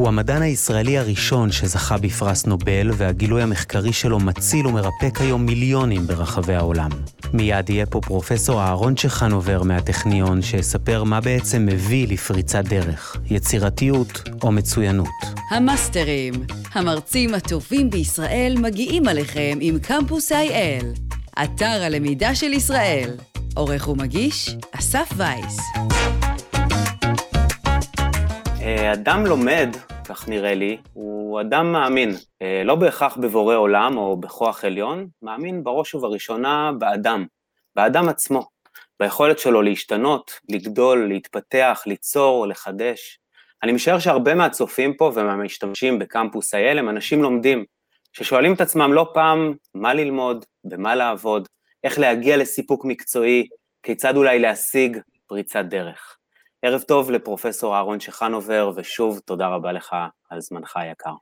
הוא המדען הישראלי הראשון שזכה בפרס נובל, והגילוי המחקרי שלו מציל ומרפא כיום מיליונים ברחבי העולם. מיד יהיה פה פרופסור אהרון צ'חנובר מהטכניון, שיספר מה בעצם מביא לפריצת דרך, יצירתיות או מצוינות. המאסטרים, המרצים הטובים בישראל מגיעים עליכם עם קמפוס IL, אתר הלמידה של ישראל. עורך ומגיש, אסף וייס. אה, אדם לומד, כך נראה לי, הוא אדם מאמין, אה, לא בהכרח בבורא עולם או בכוח עליון, מאמין בראש ובראשונה באדם, באדם עצמו, ביכולת שלו להשתנות, לגדול, להתפתח, ליצור, לחדש. אני משער שהרבה מהצופים פה ומהמשתמשים בקמפוס אייל הם אנשים לומדים, ששואלים את עצמם לא פעם מה ללמוד, במה לעבוד, איך להגיע לסיפוק מקצועי, כיצד אולי להשיג פריצת דרך. ערב טוב לפרופסור אהרון שחנובר, ושוב תודה רבה לך על זמנך היקר.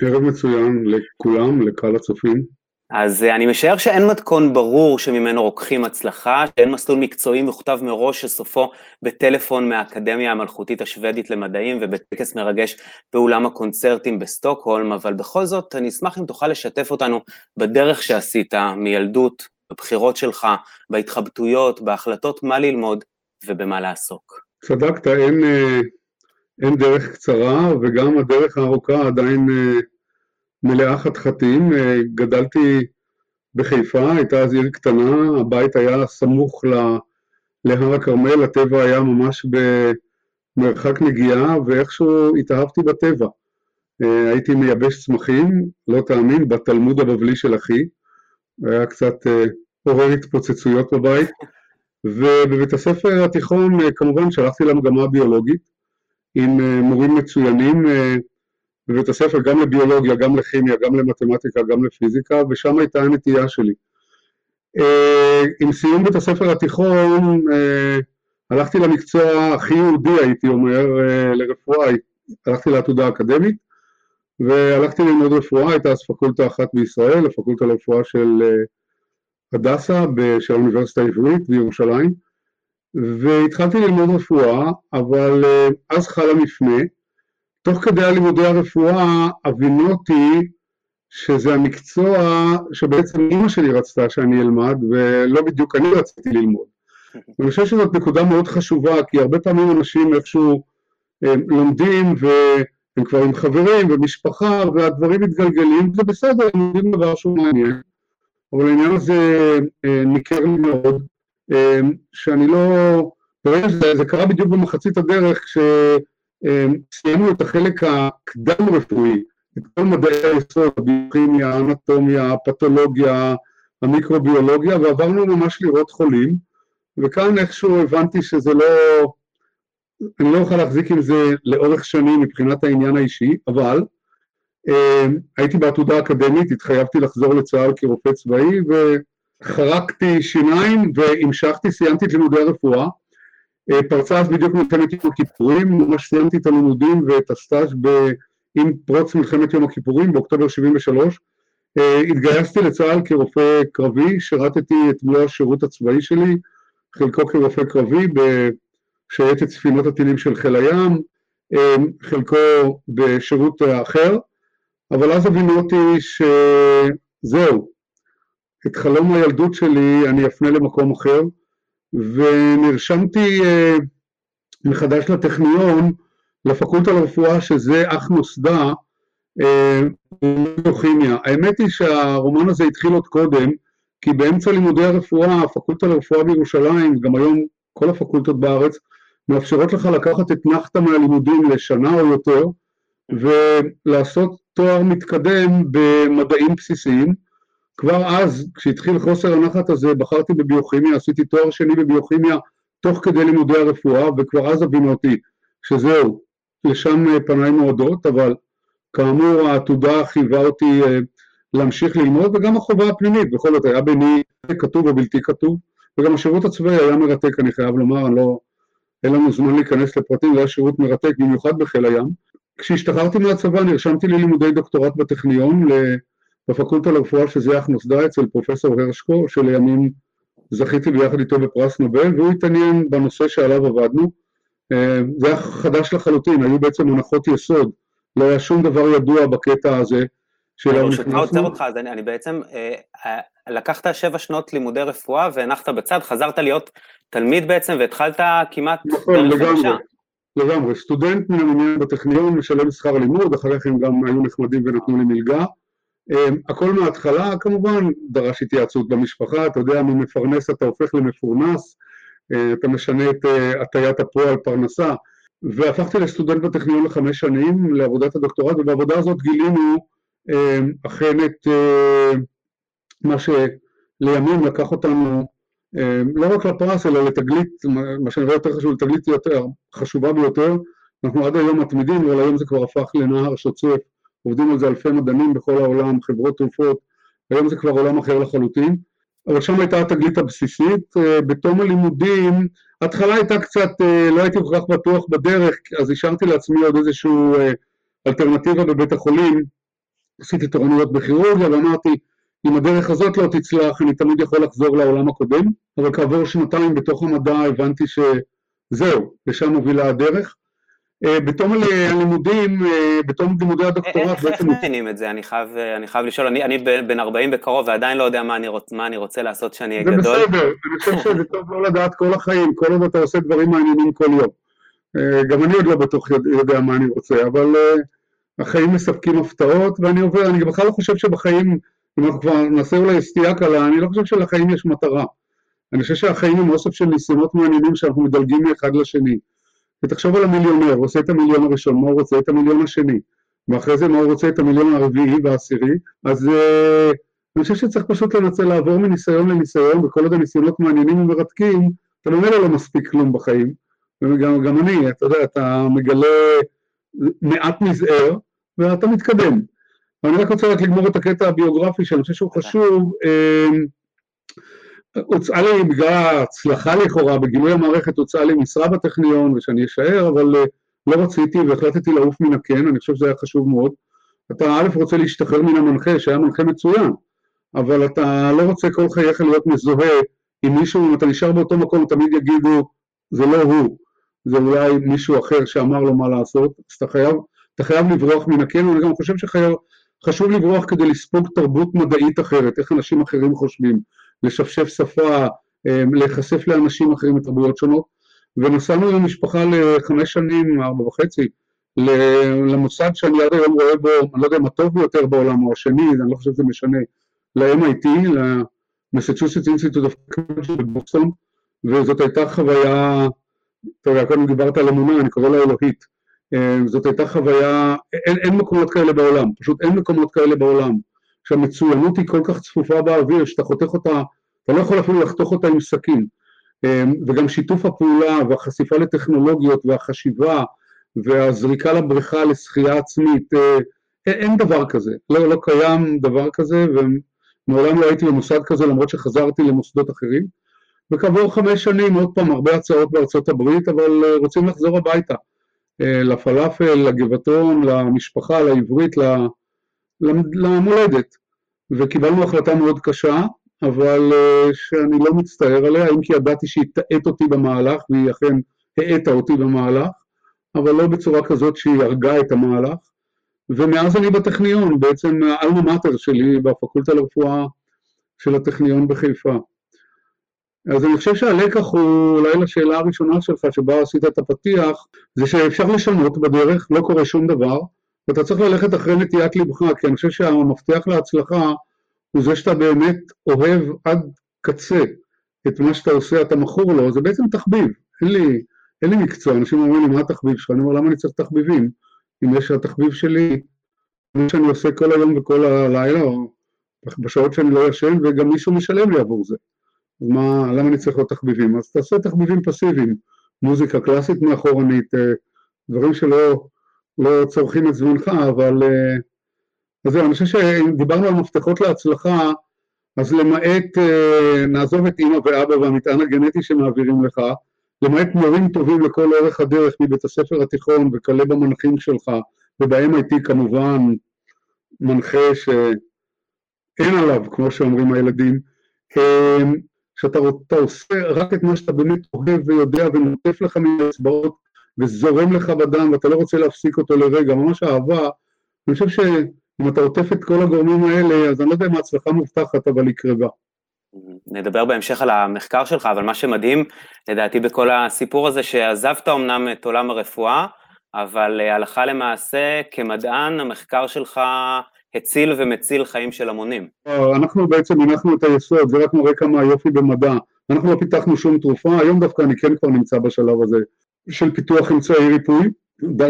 ערב מצוין לכולם, לקהל הצופים. אז אה, אני משער שאין מתכון ברור שממנו רוקחים הצלחה, שאין מסלול מקצועי מכותב מראש שסופו בטלפון מהאקדמיה המלכותית השוודית למדעים ובטקס מרגש באולם הקונצרטים בסטוקהולם, אבל בכל זאת אני אשמח אם תוכל לשתף אותנו בדרך שעשית מילדות, בבחירות שלך, בהתחבטויות, בהחלטות מה ללמוד ובמה לעסוק. צדקת, אין, אה, אין דרך קצרה וגם הדרך הארוכה עדיין אה, מלאה חתחתים. אה, גדלתי בחיפה, הייתה אז עיר קטנה, הבית היה סמוך להר הכרמל, הטבע היה ממש במרחק נגיעה ואיכשהו התאהבתי בטבע. הייתי מייבש צמחים, לא תאמין, בתלמוד הבבלי של אחי, היה קצת עורר התפוצצויות בבית. ובבית הספר התיכון אה, כמובן שלחתי למגמה הביולוגית עם אה, מורים מצוינים אה, בבית הספר גם לביולוגיה, גם לכימיה, גם למתמטיקה, גם לפיזיקה, ושם הייתה הנטייה שלי. עם סיום בית הספר התיכון הלכתי למקצוע הכי יהודי הייתי אומר, לרפואה, הלכתי לעתודה אקדמית והלכתי ללמוד רפואה, הייתה אז פקולטה אחת בישראל, הפקולטה לרפואה של הדסה של האוניברסיטה העברית בירושלים, והתחלתי ללמוד רפואה, אבל אה, אז חל המפנה. תוך כדי הלימודי הרפואה הבינותי שזה המקצוע שבעצם אימא שלי רצתה שאני אלמד, ולא בדיוק אני רציתי ללמוד. ואני חושב שזאת נקודה מאוד חשובה, כי הרבה פעמים אנשים איכשהו אה, לומדים והם כבר עם חברים ומשפחה והדברים מתגלגלים, זה בסדר, הם לומדים דבר שהוא מעניין. אבל העניין הזה אה, ניכר לי מאוד, אה, שאני לא... שזה זה קרה בדיוק במחצית הדרך כשסיימנו את החלק הקדם רפואי, את כל מדעי היסוד, הביוכימיה, האנטומיה, הפתולוגיה, המיקרוביולוגיה, ועברנו ממש לראות חולים, וכאן איכשהו הבנתי שזה לא... אני לא אוכל להחזיק עם זה לאורך שנים מבחינת העניין האישי, אבל הייתי בעתודה אקדמית, התחייבתי לחזור לצה"ל כרופא צבאי וחרקתי שיניים והמשכתי, סיימתי את לימודי הרפואה. אה, פרצה אז בדיוק מלחמת יום הכיפורים, ממש סיימתי את הלימודים ואת הסטאז' עם פרוץ מלחמת יום הכיפורים באוקטובר 73. אה, התגייסתי לצה"ל כרופא קרבי, שירתתי את מלוא השירות הצבאי שלי, חלקו כרופא קרבי בשייטת ספינות הטילים של חיל הים, אה, חלקו בשירות אחר. אבל אז הבינו אותי שזהו, את חלום הילדות שלי אני אפנה למקום אחר, ונרשמתי uh, מחדש לטכניון, לפקולטה לרפואה שזה אך נוסדה, ביוכימיה. Uh, האמת היא שהרומן הזה התחיל עוד קודם, כי באמצע לימודי הרפואה, הפקולטה לרפואה בירושלים, גם היום כל הפקולטות בארץ, מאפשרות לך לקחת את נחתה מהלימודים לשנה או יותר, ולעשות תואר מתקדם במדעים בסיסיים. כבר אז, כשהתחיל חוסר הנחת הזה, בחרתי בביוכימיה, עשיתי תואר שני בביוכימיה תוך כדי לימודי הרפואה, וכבר אז הבינו אותי שזהו, לשם פניי מועדות, אבל כאמור העתודה חייבה אותי אה, להמשיך ללמוד, וגם החובה הפנימית, בכל זאת היה ביני כתוב או בלתי כתוב, וגם השירות הצבאי היה מרתק, אני חייב לומר, אני לא, אין לנו זמן להיכנס לפרטים, זה היה שירות מרתק, במיוחד בחיל הים. כשהשתחררתי מהצבא נרשמתי ללימודי דוקטורט בטכניון בפקולטה לרפואה אך נוסדה אצל פרופסור הרשקו שלימים זכיתי ביחד איתו בפרס נובל והוא התעניין בנושא שעליו עבדנו. אה, זה היה חדש לחלוטין, היו בעצם הנחות יסוד. לא היה שום דבר ידוע בקטע הזה. אני ברשותך עוצר אותך, אז אני, אני בעצם, אה, אה, לקחת שבע שנות לימודי רפואה והנחת בצד, חזרת להיות תלמיד בעצם והתחלת כמעט נכון, לגמרי, לגמרי, סטודנט מן המניין בטכניון משלם שכר לימוד, אחר כך הם גם היו נחמדים ונתנו לי מלגה. אמ, הכל מההתחלה, כמובן דרש התייעצות במשפחה, אתה יודע, ממפרנס אתה הופך למפורנס, אה, אתה משנה את אה, הטיית הפועל פרנסה, והפכתי לסטודנט בטכניון לחמש שנים לעבודת הדוקטורט, ובעבודה הזאת גילינו אמ, אכן את אה, מה שלימים לקח אותנו לא רק לפרס אלא לתגלית, מה שנראה יותר חשוב, לתגלית יותר חשובה ביותר, אנחנו עד היום מתמידים, אבל היום זה כבר הפך לנהר שוצף, עובדים על זה אלפי מדענים בכל העולם, חברות תרופות, היום זה כבר עולם אחר לחלוטין, אבל שם הייתה התגלית הבסיסית, אה, בתום הלימודים, ההתחלה הייתה קצת, אה, לא הייתי כל כך בטוח בדרך, אז השארתי לעצמי עוד איזושהי אלטרנטיבה בבית החולים, עשיתי תורנויות בכירורגיה ואמרתי, אם הדרך הזאת לא תצלח, אני תמיד יכול לחזור לעולם הקודם, אבל כעבור שנתיים בתוך המדע הבנתי שזהו, לשם מובילה הדרך. אה, בתום הלימודים, אה, בתום לימודי הדוקטורט בעצם... איך מבינים את זה? אני חייב, אני חייב לשאול, אני, אני בן 40 בקרוב ועדיין לא יודע מה אני, רוצ, מה אני רוצה לעשות כשאני אהיה גדול. זה בסדר, אני חושב שזה טוב לא לדעת כל החיים, כל עוד אתה עושה דברים מעניינים כל יום. אה, גם אני עוד לא בטוח יודע מה אני רוצה, אבל החיים מספקים הפתעות, ואני עובר, אני בכלל לא חושב שבחיים, אם אנחנו כבר נעשה אולי סטייה קלה, אני לא חושב שלחיים יש מטרה. אני חושב שהחיים הם אוסף של ניסיונות מעניינים שאנחנו מדלגים מאחד לשני. ותחשוב על המיליונר, הוא עושה את המיליון הראשון, מה הוא רוצה? את המיליון השני. ואחרי זה מה הוא רוצה? את המיליון הרביעי והעשירי. אז uh, אני חושב שצריך פשוט לנצל לעבור מניסיון לניסיון, וכל עוד הניסיונות מעניינים ומרתקים, אתה ממילא לא מספיק כלום בחיים. וגם אני, אתה יודע, אתה מגלה מעט מזער, ואתה מתקדם. אני רק רוצה רק לגמור את הקטע הביוגרפי שאני חושב שהוא חשוב. אמ, הוצעה לי, בגלל ההצלחה לכאורה בגילוי המערכת, הוצעה לי משרה בטכניון ושאני אשאר, אבל אה, לא רציתי והחלטתי לעוף מן הקן, אני חושב שזה היה חשוב מאוד. אתה א' רוצה להשתחרר מן המנחה, שהיה מנחה מצוין, אבל אתה לא רוצה כל חייך להיות מזוהה עם מישהו, אם אתה נשאר באותו מקום תמיד יגידו, זה לא הוא, זה אולי מישהו אחר שאמר לו מה לעשות, אז אתה חייב, אתה חייב לברוח מן הקן, ואני גם חושב שחשוב לברוח כדי לספוג תרבות מדעית אחרת, איך אנשים אחרים חושבים, לשפשף שפה, אמ, להיחשף לאנשים אחרים מתרבויות שונות, ונסענו עם המשפחה לחמש שנים, ארבע וחצי, למוסד שאני עד היום רואה בו, אני לא יודע אם הטוב ביותר בעולם או השני, אני לא חושב שזה משנה, ל-MIT, ל-Massachusetts Institute of Technology בבוסטון, וזאת הייתה חוויה אתה יודע, קודם דיברת על אמונה, אני קורא לה אלוהית. אה, זאת הייתה חוויה, אין, אין מקומות כאלה בעולם, פשוט אין מקומות כאלה בעולם. שהמצוינות היא כל כך צפופה באוויר, שאתה חותך אותה, אתה לא יכול אפילו לחתוך אותה עם סכין. אה, וגם שיתוף הפעולה והחשיפה לטכנולוגיות והחשיבה והזריקה לבריכה לשחייה עצמית, אה, אין דבר כזה, לא, לא קיים דבר כזה, ומעולם לא הייתי במוסד כזה למרות שחזרתי למוסדות אחרים. וכעבור חמש שנים עוד פעם הרבה הצעות בארצות הברית, אבל אה, רוצים לחזור הביתה, לפלאפל, לגבעתון, למשפחה, לעברית, למולדת. וקיבלנו החלטה מאוד קשה, אבל אה, שאני לא מצטער עליה, אם כי ידעתי שהיא תאט אותי במהלך, והיא אכן האטה אותי במהלך, אבל לא בצורה כזאת שהיא הרגה את המהלך. ומאז אני בטכניון, בעצם האלמה מאטר שלי בפקולטה לרפואה של הטכניון בחיפה. אז אני חושב שהלקח הוא אולי לשאלה הראשונה שלך שבה עשית את הפתיח, זה שאפשר לשנות בדרך, לא קורה שום דבר, ואתה צריך ללכת אחרי נטיית לבך, כי אני חושב שהמפתח להצלחה הוא זה שאתה באמת אוהב עד קצה את מה שאתה עושה, אתה מכור לו, זה בעצם תחביב, אין לי, אין לי מקצוע, אנשים אומרים לי מה התחביב שלך, אני אומר למה אני צריך תחביבים, אם יש התחביב שלי, מה שאני עושה כל היום וכל הלילה, או בשעות שאני לא ישן, וגם מישהו משלם לי עבור זה. מה, למה אני צריך עוד תחביבים? אז תעשה תחביבים פסיביים, מוזיקה קלאסית מאחורנית, אה, דברים שלא לא צורכים את זמנך, אבל... אה, אז זהו, אני חושב שאם דיברנו על מפתחות להצלחה, אז למעט, אה, נעזוב את אימא ואבא והמטען הגנטי שמעבירים לך, למעט מורים טובים לכל אורך הדרך מבית הספר התיכון וכלה במנחים שלך, וב-MIT כמובן מנחה שאין עליו, כמו שאומרים הילדים, שאתה עושה רק את מה שאתה באמת אוהב ויודע ונוטף לך מן האצבעות וזורם לך בדם ואתה לא רוצה להפסיק אותו לרגע, ממש אהבה. אני חושב שאם אתה עוטף את כל הגורמים האלה, אז אני לא יודע אם ההצלחה מובטחת, אבל היא קרבה. נדבר בהמשך על המחקר שלך, אבל מה שמדהים, לדעתי, בכל הסיפור הזה, שעזבת אמנם את עולם הרפואה, אבל אה, הלכה למעשה, כמדען, המחקר שלך הציל ומציל חיים של המונים. אה, אנחנו בעצם הנחנו את היסוד, זה רק מראה כמה יופי במדע. אנחנו לא פיתחנו שום תרופה, היום דווקא אני כן כבר נמצא בשלב הזה של פיתוח אמצעי ריפוי,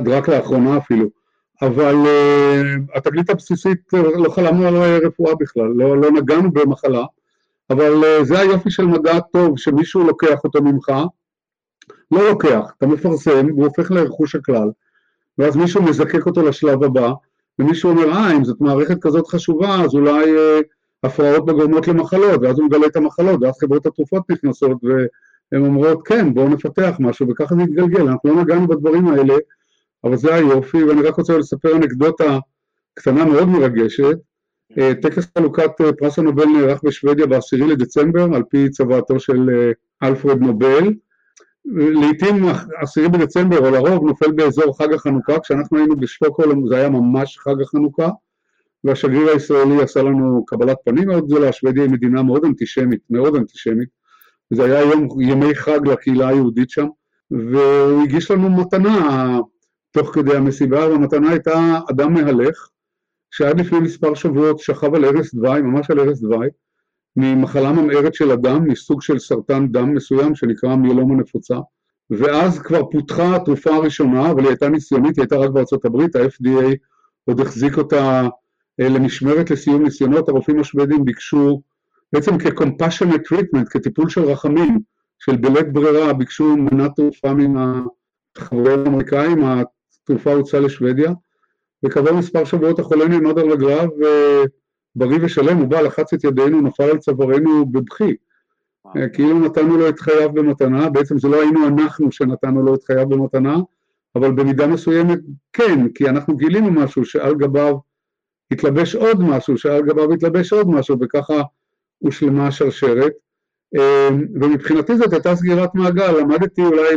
רק לאחרונה אפילו. אבל uh, התגלית הבסיסית, לא חלמנו על רפואה בכלל, לא, לא נגענו במחלה, אבל uh, זה היופי של מדע טוב, שמישהו לוקח אותו ממך, לא לוקח, אתה מפרסם, הוא הופך לרכוש הכלל, ואז מישהו מזקק אותו לשלב הבא, ומישהו אומר, אה, אם זאת מערכת כזאת חשובה, אז אולי אה, הפרעות בגורמות למחלות, ואז הוא מגלה את המחלות, ואז חברות התרופות נכנסות, והן אומרות, כן, בואו נפתח משהו, וככה זה יתגלגל, אנחנו לא נגענו בדברים האלה, אבל זה היופי, ואני רק רוצה לספר אנקדוטה קטנה מאוד מרגשת. אה, טקס חלוקת אה, פרס הנובל נערך בשוודיה ב-10 לדצמבר, על פי צוואתו של אלפרד נובל, לעיתים עשירי בדצמבר או לרוב נופל באזור חג החנוכה, כשאנחנו היינו בשטוקהולם זה היה ממש חג החנוכה והשגריר הישראלי עשה לנו קבלת פנים מאוד גדולה, שוודיה היא מדינה מאוד אנטישמית, מאוד אנטישמית וזה היה יום, ימי חג לקהילה היהודית שם והוא הגיש לנו מתנה תוך כדי המסיבה והמתנה הייתה אדם מהלך שעד לפני מספר שבועות שכב על ערש דווי, ממש על ערש דווי ממחלה ממארת של הדם, מסוג של סרטן דם מסוים שנקרא מיילומה נפוצה, ואז כבר פותחה התרופה הראשונה, אבל היא הייתה ניסיונית, היא הייתה רק בארצות הברית, ה-FDA עוד החזיק אותה אה, למשמרת לסיום ניסיונות, הרופאים השוודים ביקשו בעצם כ-compassionate treatment, כטיפול של רחמים, של בלית ברירה, ביקשו מנת תרופה מן החברים האמריקאים, התרופה הוצאה לשוודיה, וכעבור מספר שבועות החולה נעמד על רגליו בריא ושלם, הוא בא, לחץ את ידינו, נפל על צווארנו בבכי. אה, כאילו נתנו לו את חייו במתנה, בעצם זה לא היינו אנחנו שנתנו לו את חייו במתנה, אבל במידה מסוימת כן, כי אנחנו גילינו משהו שעל גביו התלבש עוד משהו, שעל גביו התלבש עוד משהו, וככה הושלמה השרשרת. אה, ומבחינתי זאת הייתה סגירת מעגל, למדתי אולי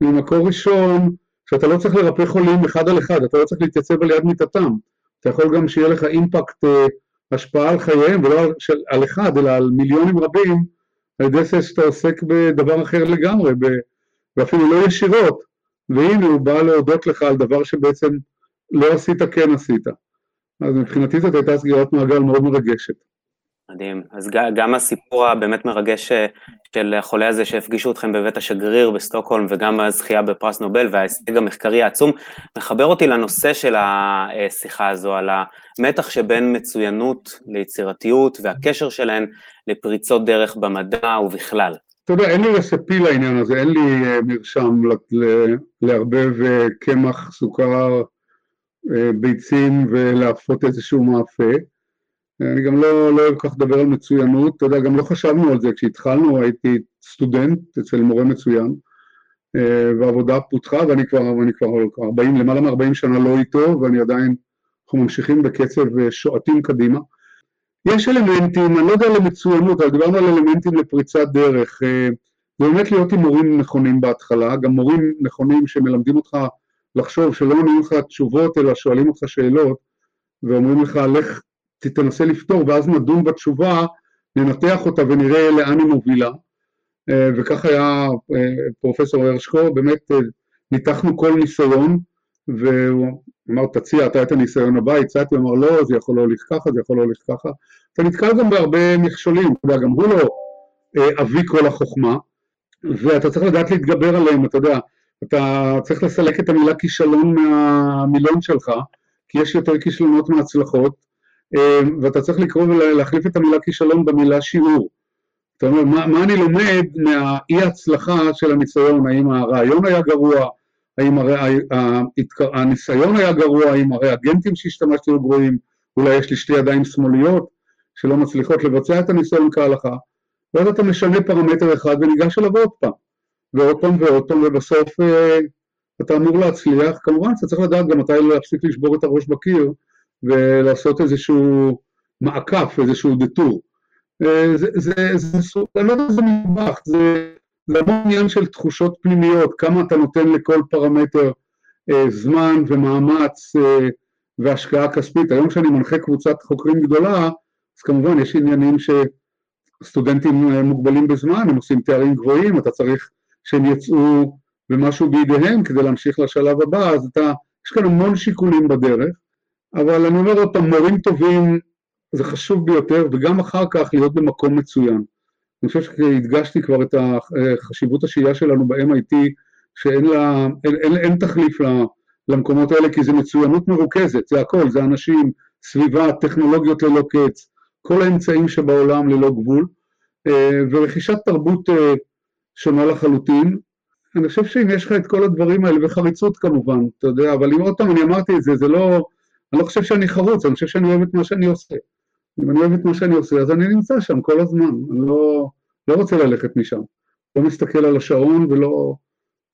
ממקור ראשון, שאתה לא צריך לרפא חולים אחד על אחד, אתה לא צריך להתייצב על יד מיטתם. אתה יכול גם שיהיה לך אימפקט, אה, השפעה על חייהם, ולא על, אחד, אלא על מיליונים רבים, על ידי זה שאתה עוסק בדבר אחר לגמרי, ואפילו לא ישירות, והנה הוא בא להודות לך על דבר שבעצם לא עשית, כן עשית. אז מבחינתי זאת הייתה סגירת מעגל מאוד מרגשת. מדהים. אז גם הסיפור הבאמת מרגש אה, של החולה הזה שהפגישו אתכם בבית השגריר בסטוקהולם וגם הזכייה בפרס נובל וההישג המחקרי העצום, מחבר אותי לנושא של השיחה הזו, על המתח שבין מצוינות ליצירתיות והקשר שלהן לפריצות דרך במדע ובכלל. אתה יודע, אין לי רספי לעניין הזה, אין לי אה, מרשם לערבב אה, קמח, סוכר, ביצים ולהפות איזשהו מאפה. אני גם לא, לא אוהב כך לדבר על מצוינות, אתה יודע, גם לא חשבנו על זה כשהתחלנו, הייתי סטודנט אצל מורה מצוין, אה, והעבודה פותחה ואני כבר, ואני כבר 40, למעלה מ-40 שנה לא איתו, ואני עדיין, אנחנו ממשיכים בקצב אה, שועטים קדימה. יש אלמנטים, אני לא יודע למצוינות, אבל דיברנו על אלמנטים לפריצת דרך. אה, זה באמת להיות עם מורים נכונים בהתחלה, גם מורים נכונים שמלמדים אותך לחשוב, שלא עונים לך תשובות, אלא שואלים אותך שאלות, ואומרים לך, לך תנסה לפתור ואז נדון בתשובה, ננתח אותה ונראה לאן היא מובילה. אה, וכך היה אה, פרופסור הרשקו, באמת אה, ניתחנו כל ניסיון, והוא אמר תציע אתה את הניסיון הבא, הצעתי, הוא אמר לא, זה יכול להוליך ככה, זה יכול להוליך ככה. אתה נתקל גם בהרבה מכשולים, אתה יודע, גם הוא לא אבי כל החוכמה, ואתה צריך לדעת להתגבר עליהם, אתה יודע, אתה צריך לסלק את המילה כישלון מהמילון שלך, כי יש יותר כישלונות מהצלחות, ואתה צריך לקרוא ולהחליף את המילה כישלון במילה שיעור. אתה אומר, מה, מה אני לומד מהאי הצלחה של הניסיון, האם הרעיון היה גרוע, האם הרי, הניסיון היה גרוע, האם הריאגנטים שהשתמשתי היו גרועים, אולי יש לי שתי ידיים שמאליות שלא מצליחות לבצע את הניסיון כהלכה, ואז אתה משנה פרמטר אחד וניגש אליו עוד פעם, ועוד פעם ועוד פעם, ובסוף אה, אתה אמור להצליח, כמובן אתה צריך לדעת גם מתי להפסיק לשבור את הראש בקיר, ולעשות איזשהו מעקף, איזשהו דטור. אה, זה, זה, זה, זה, לא יודע זה מטבח, זה זה המון עניין של תחושות פנימיות, כמה אתה נותן לכל פרמטר אה, זמן ומאמץ אה, והשקעה כספית. היום כשאני מנחה קבוצת חוקרים גדולה, אז כמובן יש עניינים שסטודנטים אה, מוגבלים בזמן, הם עושים תארים גבוהים, אתה צריך שהם יצאו במשהו בידיהם כדי להמשיך לשלב הבא, אז אתה, יש כאן המון שיקולים בדרך, אבל אני אומר עוד פעם, מורים טובים זה חשוב ביותר, וגם אחר כך להיות במקום מצוין. אני חושב שהדגשתי כבר את חשיבות השהייה שלנו ב-MIT, שאין לה, אין, אין, אין תחליף למקומות האלה, כי זה מצוינות מרוכזת, זה הכל, זה אנשים, סביבה, טכנולוגיות ללא קץ, כל האמצעים שבעולם ללא גבול, אה, ורכישת תרבות אה, שונה לחלוטין. אני חושב שאם יש לך את כל הדברים האלה, וחריצות כמובן, אתה יודע, אבל אם עוד פעם אני אמרתי את זה, זה לא, אני לא חושב שאני חרוץ, אני חושב שאני אוהב את מה שאני עושה. אם אני אוהב את מה שאני עושה, אז אני נמצא שם כל הזמן, אני לא, לא רוצה ללכת משם. לא מסתכל על השעון ולא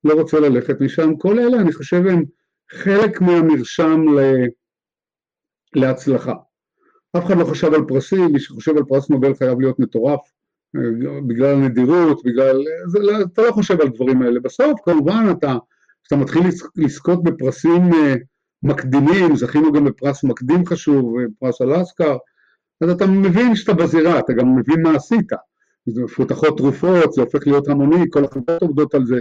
לא רוצה ללכת משם. כל אלה, אני חושב, הם חלק מהמרשם ל, להצלחה. אף אחד לא חשב על פרסים, מי שחושב על פרס נובל חייב להיות מטורף, בגלל הנדירות, בגלל... זה, לא, אתה לא חושב על דברים האלה. בסוף, כמובן, אתה, כשאתה מתחיל לזכות בפרסים אה, מקדימים, זכינו גם בפרס מקדים חשוב, פרס אלסקר, אז אתה מבין שאתה בזירה, אתה גם מבין מה עשית. מפותחות תרופות, זה הופך להיות המוני, כל החברות עובדות על זה.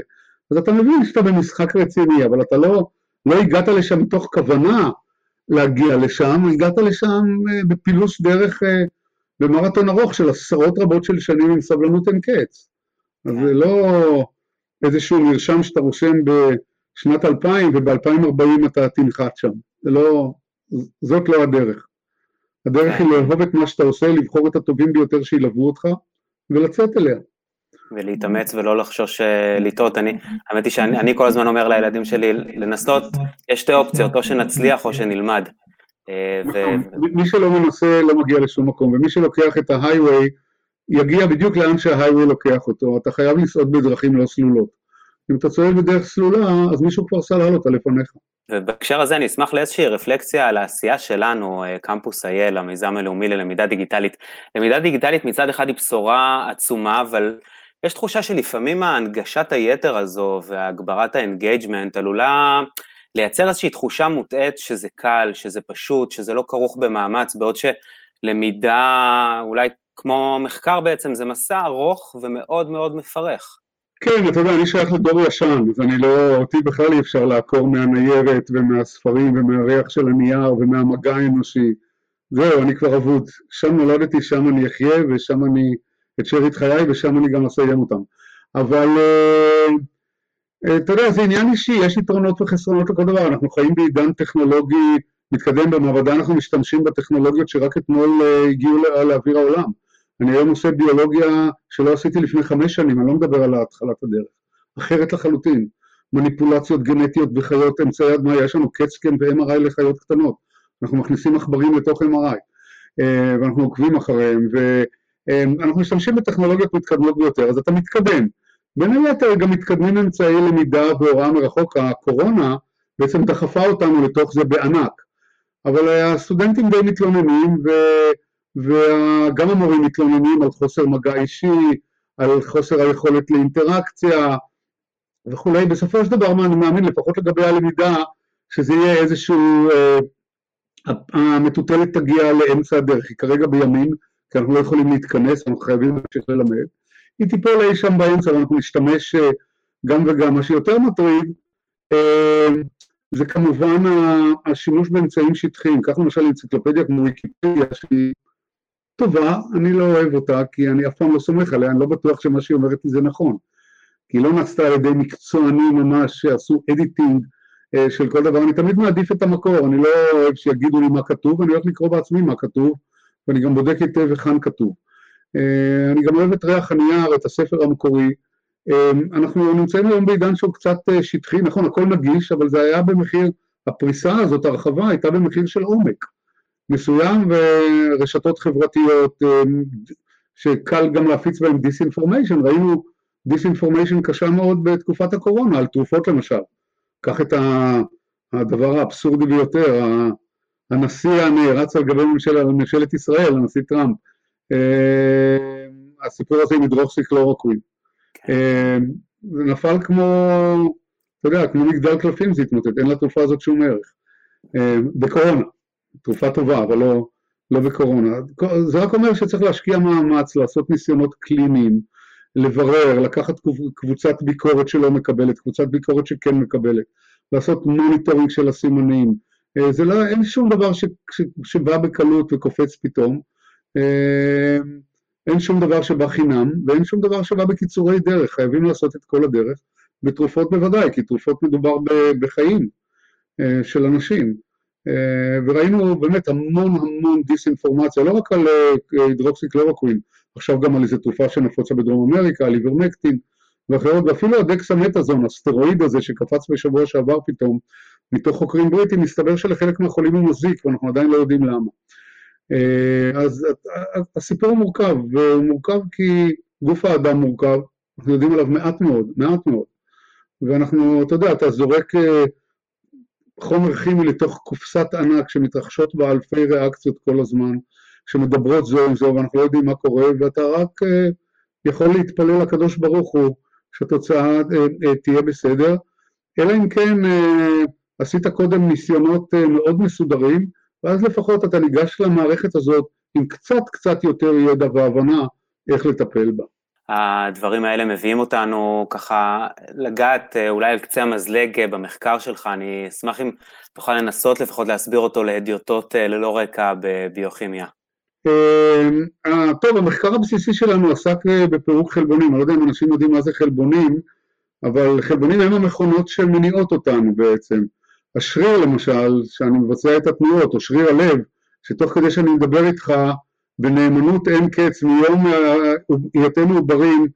אז אתה מבין שאתה במשחק רציני, אבל אתה לא, לא הגעת לשם מתוך כוונה להגיע לשם, הגעת לשם אה, בפילוס דרך, אה, במרתון ארוך של עשרות רבות של שנים עם סבלנות אין קץ. אז זה לא איזשהו מרשם שאתה רושם בשנת 2000 וב-2040 אתה תנחת שם. זה לא, זאת לא הדרך. הדרך היא לאהוב את מה שאתה עושה, לבחור את הטובים ביותר שילוו אותך, ולצאת אליה. ולהתאמץ ולא לחשוש אה, לטעות. אני, האמת היא שאני כל הזמן אומר לילדים שלי לנסות, יש שתי אופציות, או שנצליח או שנלמד. אה, מי שלא מנסה לא מגיע לשום מקום, ומי שלוקח את ההיי-ווי, יגיע בדיוק לאן שההיי-ווי לוקח אותו, אתה חייב לצעוד בדרכים לא סלולות. אם אתה צועד בדרך סלולה, אז מישהו כבר סלל אותה לפניך. ובהקשר הזה אני אשמח לאיזושהי רפלקציה על העשייה שלנו, אה, קמפוס אייל, המיזם הלאומי ללמידה דיגיטלית. למידה דיגיטלית מצד אחד היא בשורה עצומה, אבל יש תחושה שלפעמים ההנגשת היתר הזו והגברת ה engagement עלולה לייצר איזושהי תחושה מוטעית שזה קל, שזה פשוט, שזה לא כרוך במאמץ, בעוד שלמידה, אולי כמו מחקר בעצם, זה מסע ארוך ומאוד מאוד מפרך. כן, אתה יודע, אני שייך לדור ישן, אז אני לא, אותי בכלל אי אפשר לעקור מהניירת ומהספרים ומהריח של הנייר ומהמגע האנושי. זהו, אני כבר אבוד. שם נולדתי, שם אני אחיה ושם אני את שארית חיי ושם אני גם אסיים אותם. אבל אה, אתה יודע, זה עניין אישי, יש יתרונות וחסרונות לכל דבר, אנחנו חיים בעידן טכנולוגי מתקדם במעבדה, אנחנו משתמשים בטכנולוגיות שרק אתמול אה, הגיעו לאוויר העולם. אני היום עושה ביולוגיה שלא עשיתי לפני חמש שנים, אני לא מדבר על התחלת הדרך, אחרת לחלוטין. מניפולציות גנטיות בחיות אמצעי הדמיה, יש לנו קצקן ו-MRI לחיות קטנות, אנחנו מכניסים עכברים לתוך MRI, אה, ואנחנו עוקבים אחריהם, ואנחנו משתמשים בטכנולוגיות מתקדמות ביותר, אז אתה מתקדם. בין היתר גם מתקדמים אמצעי למידה והוראה מרחוק, הקורונה בעצם דחפה אותנו לתוך זה בענק, אבל הסטודנטים די מתלוננים, ו... וגם המורים מתלוננים על חוסר מגע אישי, על חוסר היכולת לאינטראקציה וכולי. בסופו של דבר, אני מאמין, לפחות לגבי הלמידה, שזה יהיה איזשהו, אה, המטוטלת תגיע לאמצע הדרך, היא כרגע בימין, כי אנחנו לא יכולים להתכנס, אנחנו חייבים להמשיך ללמד. היא תיפול אי שם באמצע ואנחנו נשתמש אה, גם וגם. מה שיותר מטריד, אה, זה כמובן השימוש באמצעים שטחיים, כך למשל אנציקלופדיה כמו ויקיפדיה שהיא טובה, אני לא אוהב אותה כי אני אף פעם לא סומך עליה, אני לא בטוח שמה שהיא אומרת לי זה נכון. כי היא לא נעשתה על ידי מקצוענים ממש שעשו אדיטינג אה, של כל דבר, אני תמיד מעדיף את המקור, אני לא אוהב שיגידו לי מה כתוב, אני הולך לקרוא בעצמי מה כתוב, ואני גם בודק היטב היכן כתוב. אה, אני גם אוהב את ריח הנייר, את הספר המקורי. אה, אנחנו נמצאים היום בעידן שהוא קצת שטחי, נכון, הכל נגיש, אבל זה היה במחיר, הפריסה הזאת, הרחבה, הייתה במחיר של עומק. מסוים ורשתות חברתיות אה, שקל גם להפיץ בהן disinformation, ראינו disinformation קשה מאוד בתקופת הקורונה, על תרופות למשל. קח את הדבר האבסורדי ביותר, הנשיא הנערץ על גבי ממשל, ממשלת ישראל, הנשיא טראמפ, אה, הסיפור הזה עם הידרוקסיקלורוקווין. כן. זה נפל כמו, אתה יודע, כמו מגדל קלפים זה התמוטט, אין לתרופה הזאת שום ערך. בקורונה, תרופה טובה, אבל לא, לא בקורונה. זה רק אומר שצריך להשקיע מאמץ, לעשות ניסיונות קליניים, לברר, לקחת קבוצת ביקורת שלא מקבלת, קבוצת ביקורת שכן מקבלת, לעשות monitoring של הסימנים. אה, זה לא, אין שום דבר ש, ש, שבא בקלות וקופץ פתאום. אה, אין שום דבר שבא חינם, ואין שום דבר שבא בקיצורי דרך, חייבים לעשות את כל הדרך. בתרופות בוודאי, כי תרופות מדובר בחיים אה, של אנשים. וראינו באמת המון המון דיסאינפורמציה, לא רק על הידרוקסיקלורוקווין, עכשיו גם על איזו תרופה שנפוצה בדרום אמריקה, על איברמקטין ואחרות, ואפילו הדקסמטאזון, הסטרואיד הזה שקפץ בשבוע שעבר פתאום, מתוך חוקרים בריטים, מסתבר שלחלק מהחולים הוא מזיק, ואנחנו עדיין לא יודעים למה. אה, אז הסיפור מורכב, והוא מורכב כי גוף האדם מורכב, אנחנו יודעים עליו מעט מאוד, מעט מאוד. ואנחנו, אתה יודע, אתה זורק אה, חומר כימי לתוך קופסת ענק שמתרחשות בה אלפי ריאקציות כל הזמן, שמדברות זו עם זו ואנחנו לא יודעים מה קורה, ואתה רק אה, יכול להתפלל לקדוש ברוך הוא שהתוצאה אה, אה, תהיה בסדר, אלא אם כן עשית קודם ניסיונות מאוד מסודרים, ואז לפחות אתה ניגש למערכת הזאת עם קצת קצת יותר ידע והבנה איך לטפל בה. הדברים האלה מביאים אותנו ככה לגעת אולי על קצה המזלג במחקר שלך, אני אשמח אם תוכל לנסות לפחות להסביר אותו להדיוטות ללא רקע בביוכימיה. אמ, אה, טוב, המחקר הבסיסי שלנו עסק אה, בפירוק חלבונים, אני לא יודע אם אנשים יודעים מה זה חלבונים, אבל חלבונים הם המכונות שמניעות אותנו בעצם. השריר למשל, שאני מבצע את התנועות, או שריר הלב, שתוך כדי שאני מדבר איתך, בנאמנות אין קץ, מיום היותנו עוברים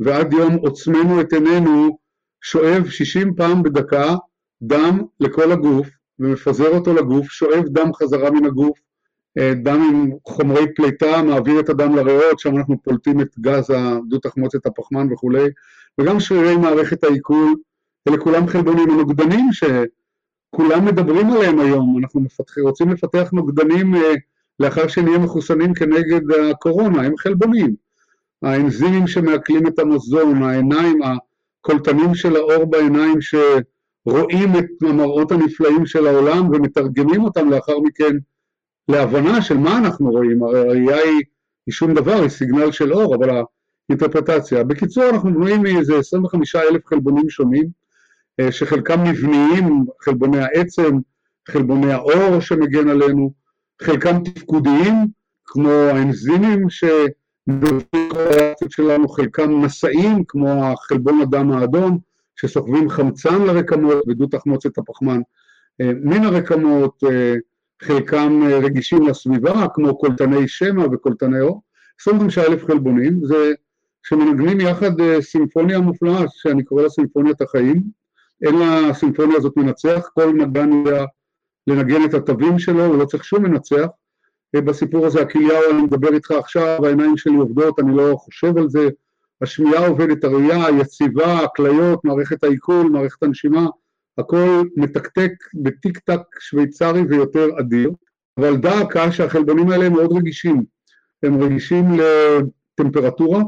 ועד יום עוצמנו את עינינו, שואב 60 פעם בדקה דם לכל הגוף, ומפזר אותו לגוף, שואב דם חזרה מן הגוף, אה, דם עם חומרי פליטה, מעביר את הדם לריאות, שם אנחנו פולטים את גז הדו-תחמוצת הפחמן וכולי, וגם שרירי מערכת העיכול, אלה כולם חלבונים הנוגדנים שכולם מדברים עליהם היום, אנחנו מפתח, רוצים לפתח נוגדנים אה, לאחר שנהיה מחוסנים כנגד הקורונה, הם חלבונים. האנזימים שמעכלים את המזון, העיניים, הקולטנים של האור בעיניים שרואים את המראות הנפלאים של העולם ומתרגמים אותם לאחר מכן להבנה של מה אנחנו רואים, הראייה היא, היא שום דבר, היא סיגנל של אור, אבל האינטרפרטציה. בקיצור, אנחנו בנויים מאיזה 25 אלף חלבונים שונים, אה, שחלקם מבניים, חלבוני העצם, חלבוני האור שמגן עלינו, חלקם תפקודיים, כמו האנזימים שלנו, חלקם נשאים, כמו החלבון הדם האדום, שסוחבים חמצן לרקמות ודו תחמוצת הפחמן אה, מן הרקמות, אה, חלקם אה, רגישים לסביבה, כמו קולטני שמע וקולטני אור, 25 אלף חלבונים, זה שמנגנים יחד סימפוניה מופלאה, שאני קורא לה סימפוניית החיים, אין לסימפוניה הזאת מנצח, כל נגן יודע לנגן את התווים שלו, הוא לא צריך שום מנצח. אה, בסיפור הזה הכלייה, אני מדבר איתך עכשיו, העיניים שלי עובדות, אני לא חושב על זה, השמיעה עובדת, הראייה, היציבה, הכליות, מערכת העיכול, מערכת הנשימה, הכל מתקתק בטיק טק שוויצרי ויותר אדיר, אבל דא עקא שהחלבונים האלה הם מאוד רגישים, הם רגישים לטמפרטורה,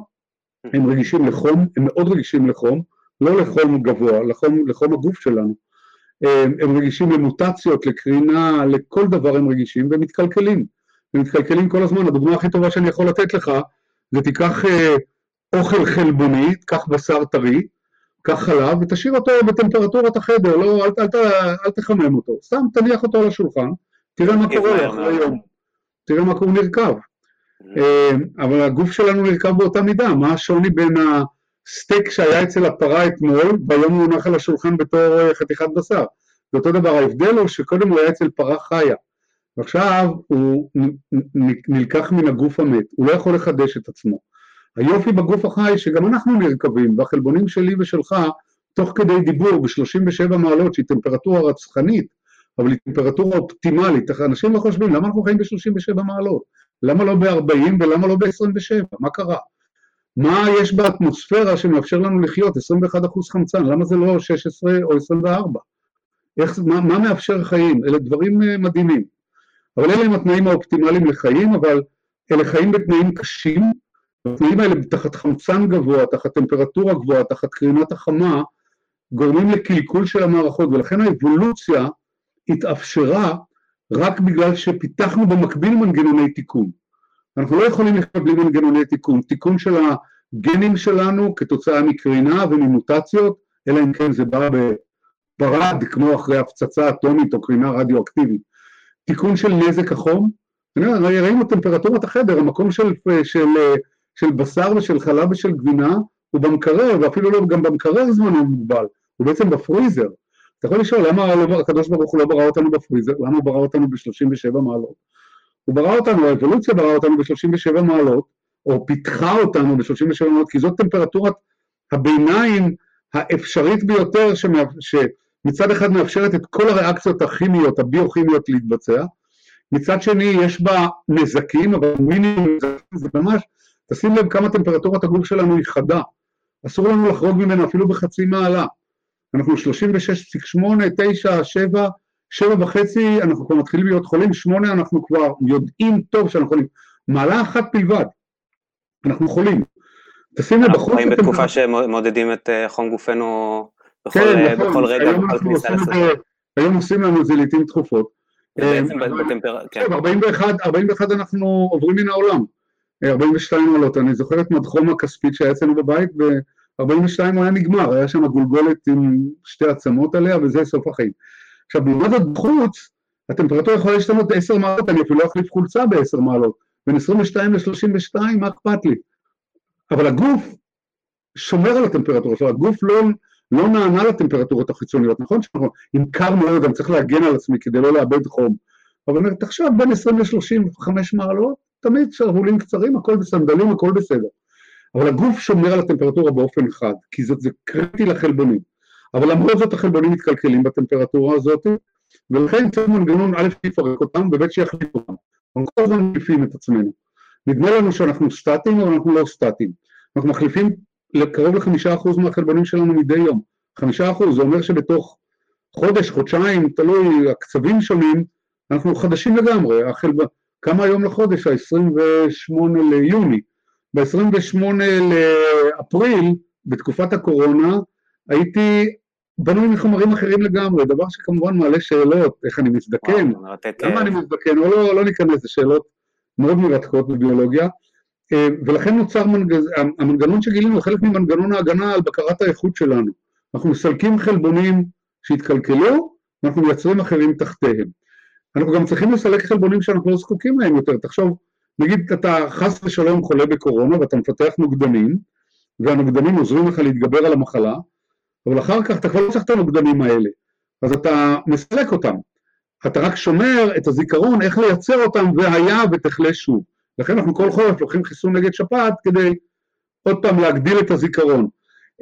הם רגישים לחום, הם מאוד רגישים לחום, לא לחום גבוה, לחום, לחום הגוף שלנו, הם, רגישים למוטציות, לקרינה, לכל דבר הם רגישים והם מתקלקלים, הם מתקלקלים כל הזמן, הדוגמה הכי טובה שאני יכול לתת לך זה תיקח אה, אוכל חלבוני, תיקח בשר טרי, קח חלב ותשאיר אותו בטמפרטורת החדר, לא, אל, אל, אל, אל תחמם אותו, סתם תניח אותו על השולחן, תראה מה קורה אחרי יום, תראה מה קורה, הוא נרקב. אה, אבל הגוף שלנו נרקב באותה מידה, מה השוני בין הסטייק שהיה אצל הפרה אתמול, והיום הוא הונח על השולחן בתור אה, חתיכת בשר. זה אותו דבר, ההבדל הוא שקודם הוא היה אצל פרה חיה, ועכשיו הוא נלקח מן הגוף המת, הוא לא יכול לחדש את עצמו. היופי בגוף החי שגם אנחנו נרקבים, והחלבונים שלי ושלך, תוך כדי דיבור ב-37 מעלות, שהיא טמפרטורה רצחנית, אבל היא טמפרטורה אופטימלית, אנשים לא חושבים, למה אנחנו חיים ב-37 מעלות? למה לא ב-40 ולמה לא ב-27? מה קרה? מה יש באטמוספירה שמאפשר לנו לחיות 21% חמצן? למה זה לא 16 או 24? איך, מה, מה מאפשר חיים? אלה דברים אה, מדהימים. אבל אלה הם התנאים האופטימליים לחיים, אבל אלה חיים בתנאים קשים, התנאים האלה תחת חמצן גבוה, תחת טמפרטורה גבוהה, תחת קרינת החמה, גורמים לקלקול של המערכות, ולכן האבולוציה התאפשרה רק בגלל שפיתחנו במקביל מנגנוני תיקון. אנחנו לא יכולים לחיות בלי מנגנוני תיקון, תיקון של הגנים שלנו כתוצאה מקרינה וממוטציות, אלא אם כן זה בא בברד, כמו אחרי הפצצה אטומית או קרינה רדיואקטיבית. תיקון של נזק החום, ראינו טמפרטורת החדר, המקום של, של, של בשר ושל חלב ושל גבינה הוא במקרר, ואפילו לא גם במקרר זמנו מוגבל, הוא בעצם בפריזר. אתה יכול לשאול למה לא, הקדוש ברוך הוא לא ברא אותנו בפריזר, למה הוא ברא אותנו ב-37 מעלות? הוא ברא אותנו, האבולוציה ברא אותנו ב-37 מעלות, או פיתחה אותנו ב-37 מעלות, כי זאת טמפרטורת הביניים האפשרית ביותר, שמצד אחד מאפשרת את כל הריאקציות הכימיות, הביוכימיות להתבצע, מצד שני יש בה נזקים, אבל מינימום נזקים זה ממש, תשים לב כמה טמפרטורת הגוף שלנו היא חדה, אסור לנו לחרוג ממנה אפילו בחצי מעלה. אנחנו 36.8, 9, 7, 7 וחצי, אנחנו כבר מתחילים להיות חולים, 8 אנחנו כבר יודעים טוב שאנחנו חולים. מעלה אחת בלבד, אנחנו חולים. תשים לב, בחוץ... אנחנו בתקופה שמודדים את אה, חום גופנו בכל, כן, אה, נכון, בכל רגע, בכל כניסה לסדר. היום עושים לנו את זה לעיתים תכופות. בעצם אה, בטמפרטורה, כן. 41, 41 אנחנו עוברים מן העולם. 42 מעלות, אני זוכר את מדחום הכספית שהיה אצלנו בבית, ב-42 הוא היה נגמר, היה שם גולגולת עם שתי עצמות עליה, וזה סוף החיים. עכשיו, לעומת בחוץ, הטמפרטורה יכולה להשתנות 10 מעלות, אני אפילו לא אחליף חולצה ב-10 מעלות. בין 22 ל-32, מה אכפת לי? אבל הגוף שומר על הטמפרטורה שלו, הגוף לא, לא נענה לטמפרטורות החיצוניות, נכון שאנחנו, אם קר מאוד, אני צריך להגן על עצמי כדי לא לאבד חום, אבל תחשוב בין 20 ל-35 מעלות, תמיד שרוולים קצרים, הכל בסנדלים, הכל בסדר. אבל הגוף שומר על הטמפרטורה באופן חד, כי זה, זה קריטי לחלבונים. אבל למרות זאת החלבונים מתקלקלים בטמפרטורה הזאת, ולכן צריך מנגנון א' שיפרק אותם וב' שיחליף אותם. אנחנו כל הזמן מחליפים את עצמנו. נדמה לנו שאנחנו סטטיים, אבל אנחנו לא סטטיים. אנחנו מחליפים לקרוב לחמישה אחוז מהחלבונים שלנו מדי יום. חמישה אחוז, זה אומר שבתוך חודש, חודשיים, תלוי, הקצבים שונים, אנחנו חדשים לגמרי. החלב... כמה היום לחודש? ה-28 ליוני. ב-28 לאפריל, בתקופת הקורונה, הייתי בנוי מחומרים אחרים לגמרי, דבר שכמובן מעלה שאלות, איך אני מזדקן, למה אני מזדקן, או לא, לא ניכנס, זה שאלות מאוד מרתקות בביולוגיה, אה, ולכן נוצר מנגז... המנגנון שגילינו, חלק ממנגנון ההגנה על בקרת האיכות שלנו. אנחנו מסלקים חלבונים שהתקלקלו, ואנחנו מייצרים אחרים תחתיהם. אנחנו גם צריכים לסלק חלבונים שאנחנו לא זקוקים להם יותר. תחשוב, נגיד אתה חס ושלום חולה בקורונה ואתה מפתח נוגדנים, והנוגדנים עוזרים לך להתגבר על המחלה, אבל אחר כך אתה כבר לא צריך את הנוגדנים האלה, אז אתה מסלק אותם. אתה רק שומר את הזיכרון איך לייצר אותם והיה ותחלה שוב. לכן אנחנו כל חורף לוקחים חיסון נגד שפעת כדי עוד פעם להגדיל את הזיכרון.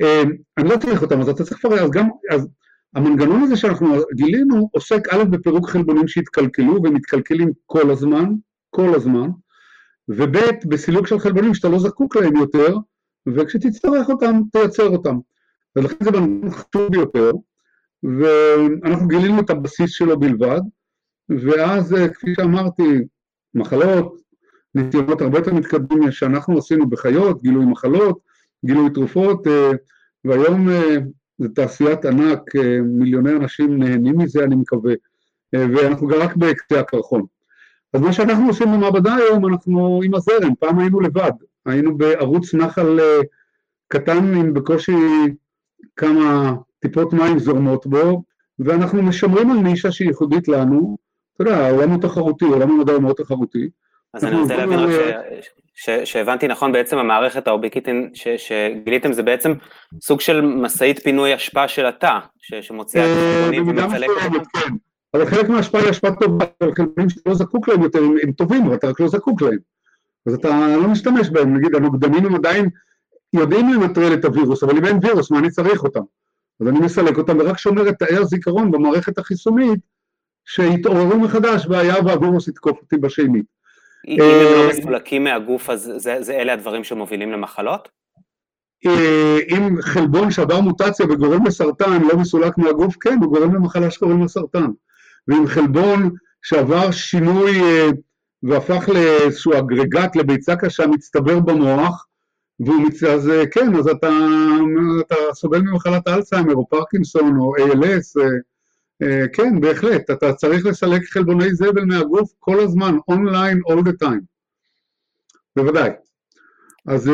אה, אני לא צריך אותם, אז אתה צריך לפרק, אז גם, אז המנגנון הזה שאנחנו גילינו עוסק א' בפירוק חלבונים שהתקלקלו ומתקלקלים כל הזמן, כל הזמן, וב' בסילוק של חלבונים שאתה לא זקוק להם יותר, וכשתצטרך אותם, תייצר אותם. ולכן זה מנגנון חשוב ביותר, ואנחנו גילינו את הבסיס שלו בלבד, ואז כפי שאמרתי, מחלות, ניסיונות הרבה יותר מתקדמים שאנחנו עשינו בחיות, גילוי מחלות, גילוי תרופות, והיום זה תעשיית ענק, מיליוני אנשים נהנים מזה אני מקווה, ואנחנו גם רק בקצה הקרחון. אז מה שאנחנו עושים במעבדה היום, אנחנו עם הזרם, פעם היינו לבד, היינו בערוץ נחל קטן עם בקושי כמה טיפות מים זורמות בו, ואנחנו משמרים על נישה שהיא ייחודית לנו, אתה יודע, העולם הוא תחרותי, עולם המדע הוא מאוד תחרותי. אז אני רוצה להבין רק שהבנתי נכון, בעצם המערכת האוביקיטין שגיליתם זה בעצם סוג של משאית פינוי אשפה של התא, שמוציאה את אה, החלבונים ומצלקת אותם. כן. אבל חלק מהאשפה היא אשפה טובה, חלבונים שאתה לא זקוק להם יותר, הם טובים, אבל אתה רק לא זקוק להם. אז אתה לא משתמש בהם, נגיד הנוגדנים הם עדיין יודעים לנטרל את הווירוס, אבל אם אין וירוס, מה אני צריך אותם? אז אני מסלק אותם ורק שומר את תאי הזיכרון במערכת החיסונית, שיתעוררו מחדש והיה והווירוס יתקוף אותי בשנית. אם הם לא אה, מסולקים מהגוף, אז זה, זה אלה הדברים שמובילים למחלות? אה, אם חלבון שעבר מוטציה וגורם לסרטן לא מסולק מהגוף, כן, הוא גורם למחלה שקוראים לסרטן. ואם חלבון שעבר שינוי אה, והפך לאיזשהו אגרגט לביצה קשה מצטבר במוח, והוא מצ... אז כן, אז אתה, אתה סובל ממחלת אלצהיימר או פרקינסון או ALS, כן, בהחלט, אתה צריך לסלק חלבוני זבל מהגוף כל הזמן, אונליין, all the time. בוודאי. אז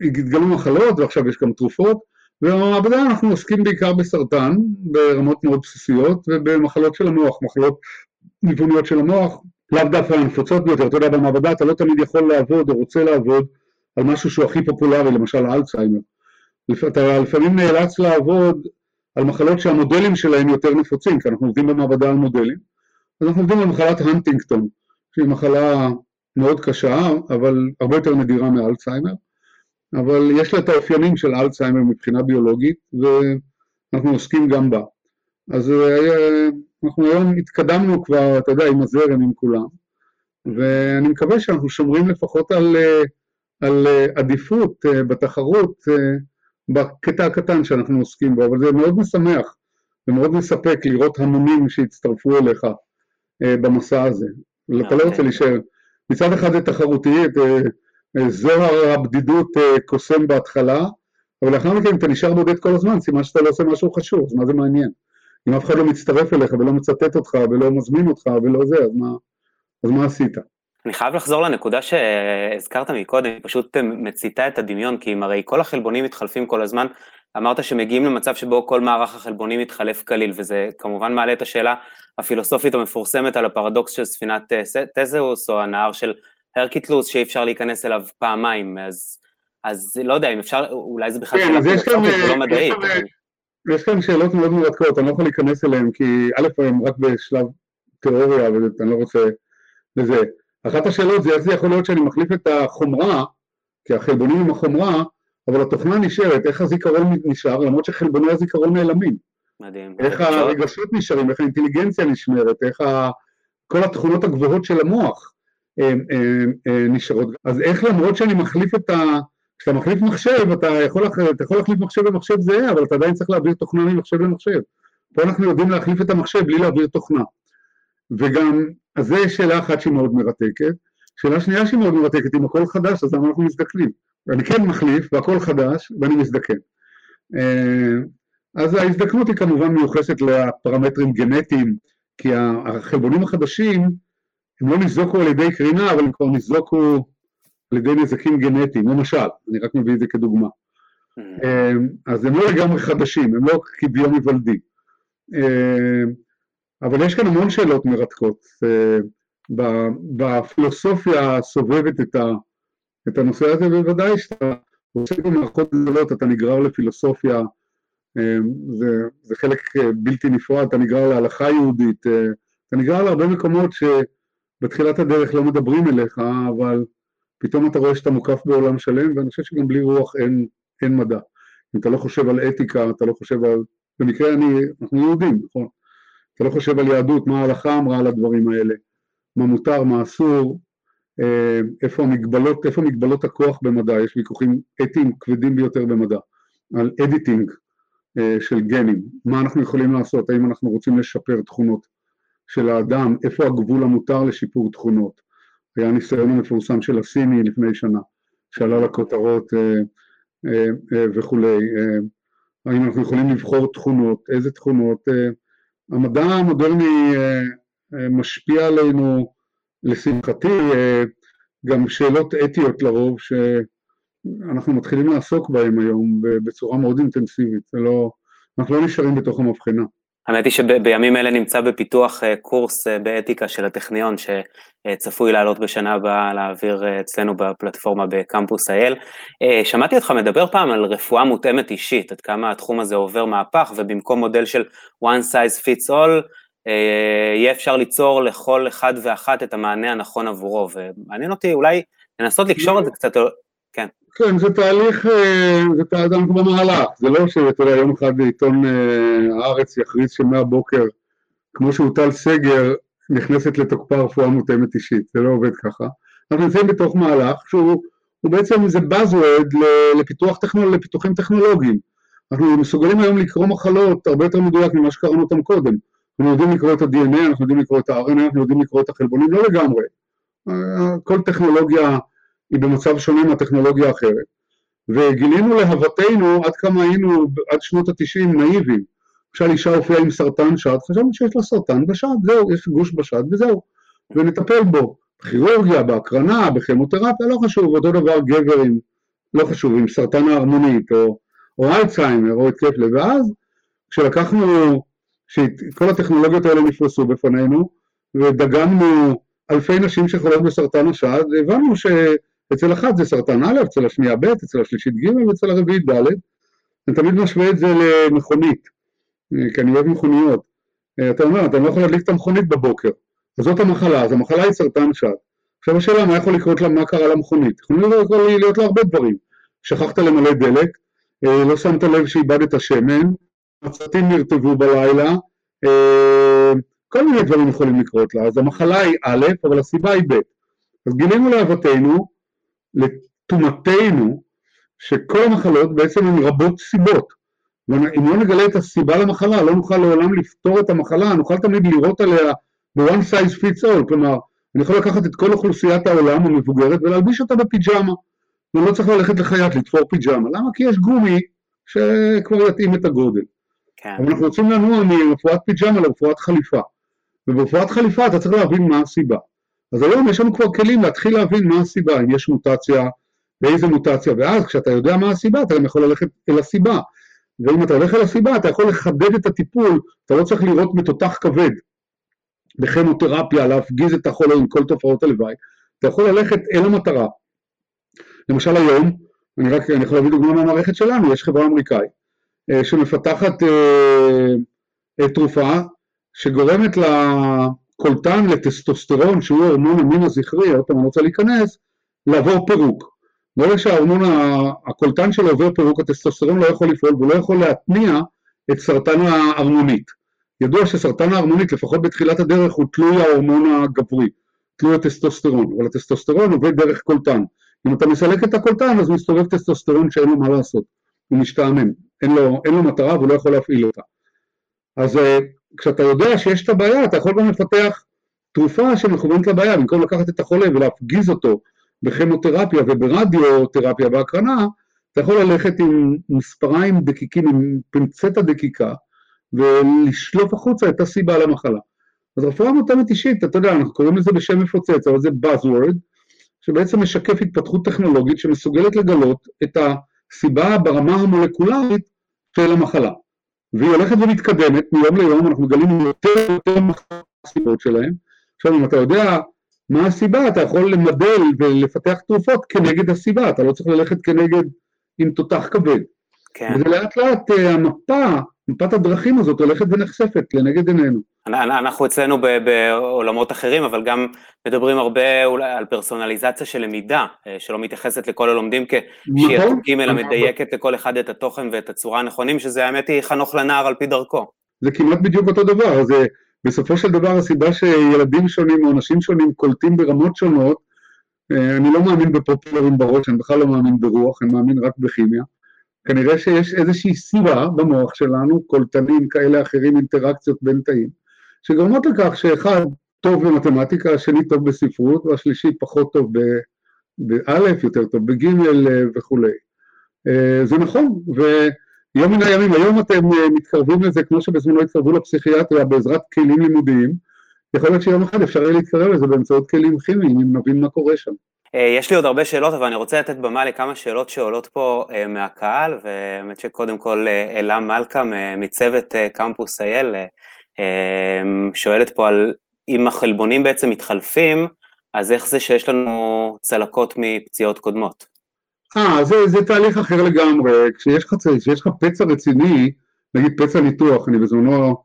התגלו מחלות ועכשיו יש גם תרופות, ובמעבדה אנחנו עוסקים בעיקר בסרטן, ברמות מאוד בסיסיות, ובמחלות של המוח, מחלות ניווניות של המוח, לאו דווקא הנפוצות ביותר, אתה יודע, במעבדה אתה לא תמיד יכול לעבוד או רוצה לעבוד על משהו שהוא הכי פופולרי, למשל אלצהיימר. אתה לפעמים נאלץ לעבוד על מחלות שהמודלים שלהם יותר נפוצים, כי אנחנו עובדים במעבדה על מודלים, אז אנחנו עובדים על מחלת הנטינגטון, שהיא מחלה מאוד קשה, אבל הרבה יותר נדירה מאלצהיימר, אבל יש לה את האופיינים של אלצהיימר מבחינה ביולוגית, ואנחנו עוסקים גם בה. אז אה, אנחנו היום התקדמנו כבר, אתה יודע, עם הזרם, עם כולם, ואני מקווה שאנחנו שומרים לפחות על, אה, על אה, עדיפות בתחרות בקטע הקטן שאנחנו עוסקים בו, אבל זה מאוד משמח ומאוד מספק לראות המונים שהצטרפו אליך במסע הזה. אתה לא רוצה אוקיי. להישאר. מצד אחד זה תחרותי, את זוהר הבדידות קוסם בהתחלה, אבל לאחר מכן אתה נשאר בודד כל הזמן, סימן שאתה לא עושה משהו חשוב, אז מה זה מעניין? אם אף אחד לא מצטרף אליך ולא מצטט אותך ולא מזמין אותך ולא זה, אז מה, אז מה עשית? אני חייב לחזור לנקודה שהזכרת מקודם, היא פשוט מציתה את הדמיון, כי אם הרי כל החלבונים מתחלפים כל הזמן, אמרת שמגיעים למצב שבו כל מערך החלבונים מתחלף כליל, וזה כמובן מעלה את השאלה הפילוסופית המפורסמת על הפרדוקס של ספינת אה, תזהוס, או הנהר של הרקיטלוס, שאי אפשר להיכנס אליו פעמיים, אז, אז לא יודע, אם אפשר, אולי זה בכלל כן, שאלה פילוסופית ולא מדעית. יש כאן שאלות מאוד מרתקות, אני לא יכול להיכנס אליהן, כי א', הם רק בשלב תיאוריה, ואני לא רוצה לזה. אחת השאלות זה איך זה יכול להיות שאני מחליף את החומרה, כי החלבונים עם החומרה, אבל התוכנה נשארת, איך הזיכרון נשאר, למרות שחלבוני הזיכרון נעלמים. מדהים. איך הרגשות נשארים, איך האינטליגנציה נשמרת, איך ה... כל התכונות הגבוהות של המוח הם, הם, הם, נשארות. אז איך למרות שאני מחליף את ה... כשאתה מחליף מחשב, אתה יכול, אתה יכול להחליף מחשב במחשב זהה, אבל אתה עדיין צריך להעביר תוכנה ממחשב למחשב. פה אנחנו יודעים להחליף את המחשב בלי להעביר תוכנה. וגם, אז זו שאלה אחת שהיא מאוד מרתקת. שאלה שנייה שהיא מאוד מרתקת, אם הכל חדש, אז למה אנחנו מזדקנים? אני כן מחליף, והכל חדש, ואני מזדקן. אה, אז ההזדקנות היא כמובן מיוחסת לפרמטרים גנטיים, כי החלבונים החדשים, הם לא ניזוקו על ידי קרינה, אבל הם כבר ניזוקו על ידי נזקים גנטיים, למשל, אני רק מביא את זה כדוגמה. Mm-hmm. אז הם לא לגמרי חדשים, הם לא כביום היוולדי. אבל יש כאן המון שאלות מרתקות. אה, בפילוסופיה הסובבת את, ה, את הנושא הזה, ובוודאי שאתה עושה במערכות גדולות, אתה נגרר לפילוסופיה, אה, זה, זה חלק אה, בלתי נפרד, אתה נגרר להלכה יהודית, אתה נגרר להרבה מקומות שבתחילת הדרך לא מדברים אליך, אבל פתאום אתה רואה שאתה מוקף בעולם שלם, ואני חושב שגם בלי רוח אין, אין מדע. אם אתה לא חושב על אתיקה, אתה לא חושב על... במקרה אני, אנחנו יהודים, נכון? אתה לא חושב על יהדות, מה ההלכה אמרה על הדברים האלה, מה מותר, מה אסור, אה, איפה המגבלות, איפה מגבלות הכוח במדע, יש ויכוחים אתיים כבדים ביותר במדע, על אדיטינג אה, של גנים, מה אנחנו יכולים לעשות, האם אנחנו רוצים לשפר תכונות של האדם, איפה הגבול המותר לשיפור תכונות, היה הניסיון המפורסם של הסיני לפני שנה, שעלה לכותרות אה, וכולי, האם אנחנו יכולים לבחור תכונות, איזה תכונות, המדע המודרני משפיע עלינו, לשמחתי, גם שאלות אתיות לרוב, שאנחנו מתחילים לעסוק בהן היום בצורה מאוד אינטנסיבית, לא, אנחנו לא נשארים בתוך המבחנה. האמת היא שבימים אלה נמצא בפיתוח אה, קורס אה, באתיקה של הטכניון שצפוי לעלות בשנה הבאה להעביר אה, אצלנו בפלטפורמה בקמפוס אייל. שמעתי אותך מדבר פעם על רפואה מותאמת אישית, עד כמה התחום הזה עובר מהפך ובמקום מודל של one size fits all יהיה אפשר ליצור לכל אחד ואחת את המענה הנכון עבורו ומעניין אותי אולי לנסות לקשור את זה קצת, כן. זה תהליך, אה, זה תהליך במהלך, זה לא שאתה יודע, יום אחד בעיתון אה, הארץ יכריז שמהבוקר, כמו שהוטל סגר, נכנסת לתוקפה רפואה מותאמת אישית, זה לא עובד ככה. אנחנו נמצאים בתוך מהלך שהוא בעצם זה buzzword לפיתוח טכנול, לפיתוחים טכנולוגיים. אנחנו מסוגלים היום לקרוא מחלות הרבה יותר מדויק ממה שקראנו אותם קודם. אנחנו יודעים לקרוא את ה-DNA, אנחנו יודעים לקרוא את ה-RNA, אנחנו יודעים לקרוא את החלבונים, לא לגמרי. אה, כל טכנולוגיה היא במצב שונה מהטכנולוגיה האחרת. וגילינו להוותנו עד כמה היינו עד שנות התשעים נאיבים. למשל אישה הופיעה עם סרטן שד, חשבנו שיש לה סרטן בשד, זהו, יש גוש בשד וזהו, ונטפל בו. בכירורגיה, בהקרנה, בכימותרפיה, לא חשוב, אותו דבר גבר עם, לא חשוב, עם סרטן ההרמונית, או, או אלצהיימר, או התקף לב, ואז כשלקחנו, כשכל הטכנולוגיות האלה נפרסו בפנינו, ודגמנו אלפי נשים שחולות בסרטן השד, הבנו שאצל אחת זה סרטן א', אצל השנייה ב', אצל השלישית ג' ואצל הרביעית ד', אני תמיד משווה את זה למכונית, כי אני אוהב מכוניות. אתה אומר, אתה לא יכול להדליק את המכונית בבוקר, אז זאת המחלה, אז המחלה היא סרטן שד. עכשיו השאלה, מה יכול לקרות לה, מה קרה למכונית? יכולים להיות לה הרבה דברים. שכחת למלא דלק, אה, לא שמת לב שאיבדת שמן, הצטים נרטבו בלילה, אה, כל מיני דברים יכולים לקרות לה. אז המחלה היא א', אבל הסיבה היא ב'. אז גילינו לאבותינו, לטומאתנו, שכל המחלות בעצם הן רבות סיבות. ואם לא נגלה את הסיבה למחלה, לא נוכל לעולם לפתור את המחלה, נוכל תמיד לראות עליה ב-one size fits all, כלומר, אני יכול לקחת את כל אוכלוסיית העולם המבוגרת ולהלביש אותה בפיג'מה. ולא צריך ללכת לחייט לתפור פיג'מה. למה? כי יש גומי שכבר יתאים את הגודל. כן. אבל אנחנו רוצים לנוע מרפואת פיג'מה לרפואת חליפה. וברפואת חליפה אתה צריך להבין מה הסיבה. אז היום יש לנו כבר כלים להתחיל להבין מה הסיבה, אם יש מוטציה, ואיזה מוטציה, ואז כשאתה יודע מה הסיבה אתה גם יכול ללכת אל הסיבה. ואם אתה הולך אל הסיבה אתה יכול לחדד את הטיפול, אתה לא צריך לראות מתותח כבד בכימותרפיה, להפגיז את החולה עם כל תופעות הלוואי, אתה יכול ללכת אל המטרה. למשל היום, אני רק, אני יכול להביא דוגמה מהמערכת שלנו, יש חברה אמריקאית אה, שמפתחת אה, תרופה שגורמת לקולטן לטסטוסטרון, שהוא הורמון המין הזכרי, עוד פעם אני רוצה להיכנס, לעבור פירוק. ברגע שההורמון, הקולטן שלו עובר פירוק, הטסטוסטרון לא יכול לפעול והוא לא יכול להתניע את סרטן ההרמונית. ידוע שסרטן ההרמונית, לפחות בתחילת הדרך, הוא תלוי ההורמון הגברי, תלוי הטסטוסטרון, אבל הטסטוסטרון עובד דרך קולטן. אם אתה מסלק את הקולטן אז מסתובב טסטוסטרון שאין לו מה לעשות, הוא משתעמם, אין לו, אין לו מטרה והוא לא יכול להפעיל אותה. אז אה, כשאתה יודע שיש את הבעיה אתה יכול גם לפתח תרופה שמכוונת לבעיה, במקום לקחת את החולה ולהפגיז אותו בכימותרפיה וברדיותרפיה בהקרנה, אתה יכול ללכת עם מספריים דקיקים, עם פינצטה דקיקה, ולשלוף החוצה את הסיבה למחלה. אז רפואה מותאמת אישית, אתה יודע, אנחנו קוראים לזה בשם מפוצץ, אבל זה Buzzword, שבעצם משקף התפתחות טכנולוגית שמסוגלת לגלות את הסיבה ברמה המולקולרית של המחלה. והיא הולכת ומתקדמת מיום ליום, אנחנו מגלים יותר ויותר מהסיבות שלהם. עכשיו אם אתה יודע מה הסיבה, אתה יכול למדל ולפתח תרופות כנגד הסיבה, אתה לא צריך ללכת כנגד עם תותח כבד. כן. וזה לאט לאט אה, המפה, מפת הדרכים הזאת הולכת ונחשפת לנגד עינינו. אנחנו אצלנו בעולמות אחרים, אבל גם מדברים הרבה אולי על פרסונליזציה של למידה, אה, שלא מתייחסת לכל הלומדים כשיתוקים, אלא מדייקת לכל אחד את התוכן ואת הצורה הנכונים, שזה האמת היא חנוך לנער על פי דרכו. זה כמעט בדיוק אותו דבר, זה בסופו של דבר הסיבה שילדים שונים או אנשים שונים קולטים ברמות שונות, אה, אני לא מאמין בפופולרים בראש, אני בכלל לא מאמין ברוח, אני מאמין רק בכימיה. כנראה שיש איזושהי סיבה במוח שלנו, קולטנים כאלה אחרים, אינטראקציות בין תאים, שגורמות לכך שאחד טוב במתמטיקה, השני טוב בספרות, והשלישי פחות טוב באלף, יותר טוב בגימל אה, וכולי. אה, זה נכון, ויום מן הימים, היום אתם אה, מתקרבים לזה כמו שבזמנו התקרבו לפסיכיאטריה בעזרת כלים לימודיים, יכול להיות שיום אחד אפשר יהיה להתקרב לזה באמצעות כלים כימיים, אם נבין מה קורה שם. יש לי עוד הרבה שאלות, אבל אני רוצה לתת במה לכמה שאלות שעולות פה מהקהל, והאמת שקודם כל אלה מלכה מצוות קמפוס אייל, שואלת פה על אם החלבונים בעצם מתחלפים, אז איך זה שיש לנו צלקות מפציעות קודמות? אה, זה, זה תהליך אחר לגמרי, כשיש לך, כשיש לך פצע רציני, נגיד פצע ניתוח, אני בזמנו,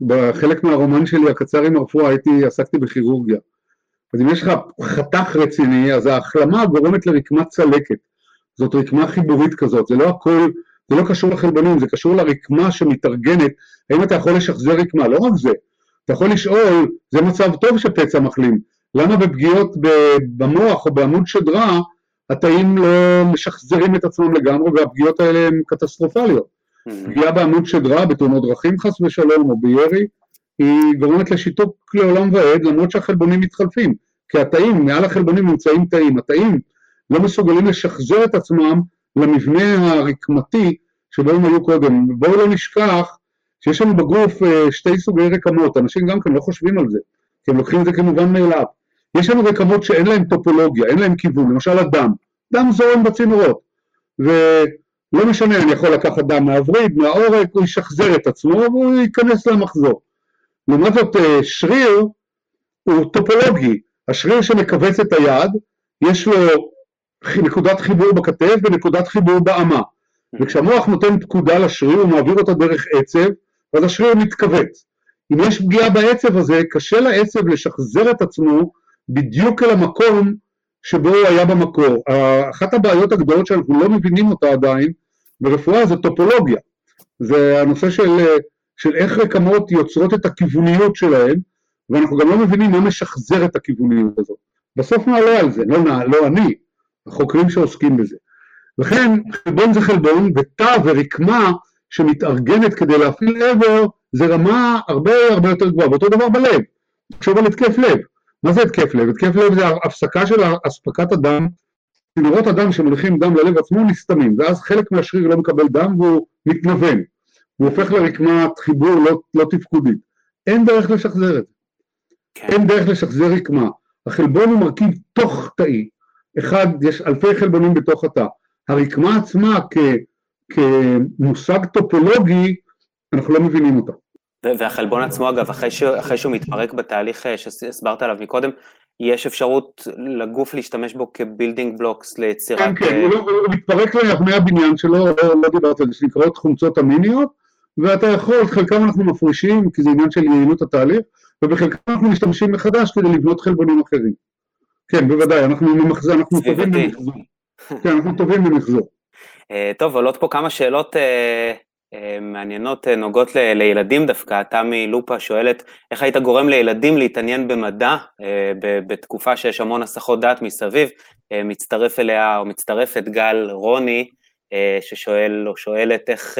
בחלק מהרומן שלי הקצר עם הרפואה הייתי, עסקתי בכירורגיה. אז אם יש לך חתך רציני, אז ההחלמה גורמת לרקמת צלקת. זאת רקמה חיבורית כזאת, זה לא הכל, זה לא קשור לחלבונים, זה קשור לרקמה שמתארגנת, האם אתה יכול לשחזר רקמה, לא רק זה, אתה יכול לשאול, זה מצב טוב שפצע מחלים, למה בפגיעות במוח או בעמוד שדרה התאים לא משחזרים את עצמם לגמרי והפגיעות האלה הן קטסטרופליות. Mm-hmm. פגיעה בעמוד שדרה, בתאונות דרכים חס ושלום או בירי, היא גורמת לשיתוק לעולם ועד למרות שהחלבונים מתחלפים, כי התאים, מעל החלבונים נמצאים תאים, התאים לא מסוגלים לשחזר את עצמם למבנה הרקמתי שבו הם היו קודם. בואו לא נשכח שיש לנו בגוף אה, שתי סוגי רקמות, אנשים גם כן לא חושבים על זה, כי הם לוקחים את זה כמובן מאליו. יש לנו רקמות שאין להן טופולוגיה, אין להן כיוון, למשל הדם, דם זורם בצינורות, ולא משנה, אני יכול לקחת דם מהווריד, מהעורק, הוא ישחזר את עצמו והוא ייכנס למחזור. לעומת זאת אה, שריר הוא טופולוגי, השריר שמכווץ את היד, יש לו נקודת חיבור בכתף ונקודת חיבור באמה, וכשהמוח נותן פקודה לשריר הוא מעביר אותה דרך עצב, ואז השריר מתכווץ. אם יש פגיעה בעצב הזה, קשה לעצב לשחזר את עצמו בדיוק אל המקום שבו הוא היה במקור. אחת הבעיות הגדולות שאנחנו לא מבינים אותה עדיין ברפואה זה טופולוגיה. זה הנושא של, של איך רקמות יוצרות את הכיווניות שלהן, ואנחנו גם לא מבינים מה משחזר את הכיווניות הזאת. בסוף נעלה על זה, לא, לא אני, החוקרים שעוסקים בזה. לכן חלבון זה חלבון, ותא ורקמה שמתארגנת כדי להפעיל עבר זה רמה הרבה הרבה יותר גבוהה, ואותו דבר בלב, תחשוב על התקף לב, מה זה התקף לב? התקף לב זה הפסקה של אספקת הדם, צינורות הדם שמוליכים דם ללב עצמו נסתמים, ואז חלק מהשריר לא מקבל דם והוא מתנוון, הוא הופך לרקמת חיבור לא, לא תפקודית. אין דרך לשחזר את זה. כן. אין דרך לשחזר רקמה. החלבון הוא מרכיב תוך תאי. אחד, יש אלפי חלבונים בתוך התא. הרקמה עצמה כ, כמושג טופולוגי, אנחנו לא מבינים אותה. והחלבון עצמו אגב, אחרי, ש... אחרי שהוא מתפרק בתהליך אה, שהסברת עליו מקודם, יש אפשרות לגוף להשתמש בו כ building blocks ליצירת... כן, כן, הוא, לא, הוא מתפרק לאבני הבניין שלו, לא, לא דיברתי על זה, שנקראות חומצות אמיניות, ואתה יכול, חלקם אנחנו מפרישים, כי זה עניין של יעילות התהליך, ובחלקם אנחנו משתמשים מחדש כדי לבנות חלבונים אחרים. כן, בוודאי, אנחנו ממחזר, אנחנו טובים במחזור. כן, אנחנו טובים במחזור. אה, טוב, עולות פה כמה שאלות אה, אה, מעניינות נוגעות לילדים דווקא. תמי לופה שואלת, איך היית גורם לילדים להתעניין במדע בתקופה שיש המון הסחות דעת מסביב? מצטרף אליה, או מצטרפת גל רוני, ששואל או שואלת איך,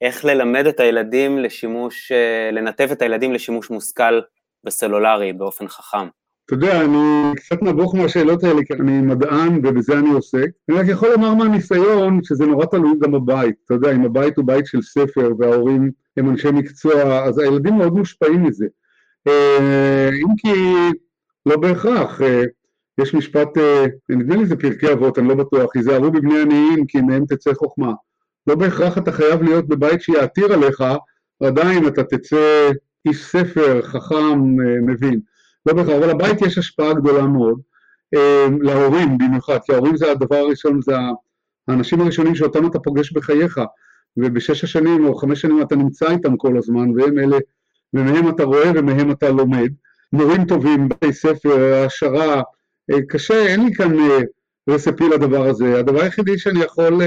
איך ללמד את הילדים לשימוש, לנתב את הילדים לשימוש מושכל בסלולרי באופן חכם. אתה יודע, אני קצת נבוך מהשאלות האלה, כי אני מדען ובזה אני עוסק. אני רק יכול לומר מהניסיון שזה נורא תלוי גם בבית. אתה יודע, אם הבית הוא בית של ספר וההורים הם אנשי מקצוע, אז הילדים מאוד מושפעים מזה. אה, אם כי לא בהכרח. אה, יש משפט, אה, נדמה לי זה פרקי אבות, אני לא בטוח, היזהרו בבני עניים כי מהם תצא חוכמה. לא בהכרח אתה חייב להיות בבית שיעתיר עליך, ועדיין אתה תצא איש ספר, חכם, מבין. לא בהכרח, אבל לבית יש השפעה גדולה מאוד, אה, להורים במיוחד, כי ההורים זה הדבר הראשון, זה האנשים הראשונים שאותם אתה פוגש בחייך, ובשש השנים או חמש שנים אתה נמצא איתם כל הזמן, והם אלה, ומהם אתה רואה ומהם אתה לומד. מורים טובים, בתי ספר, העשרה, אה, קשה, אין לי כאן אה, רספי לדבר הזה. הדבר היחידי שאני יכול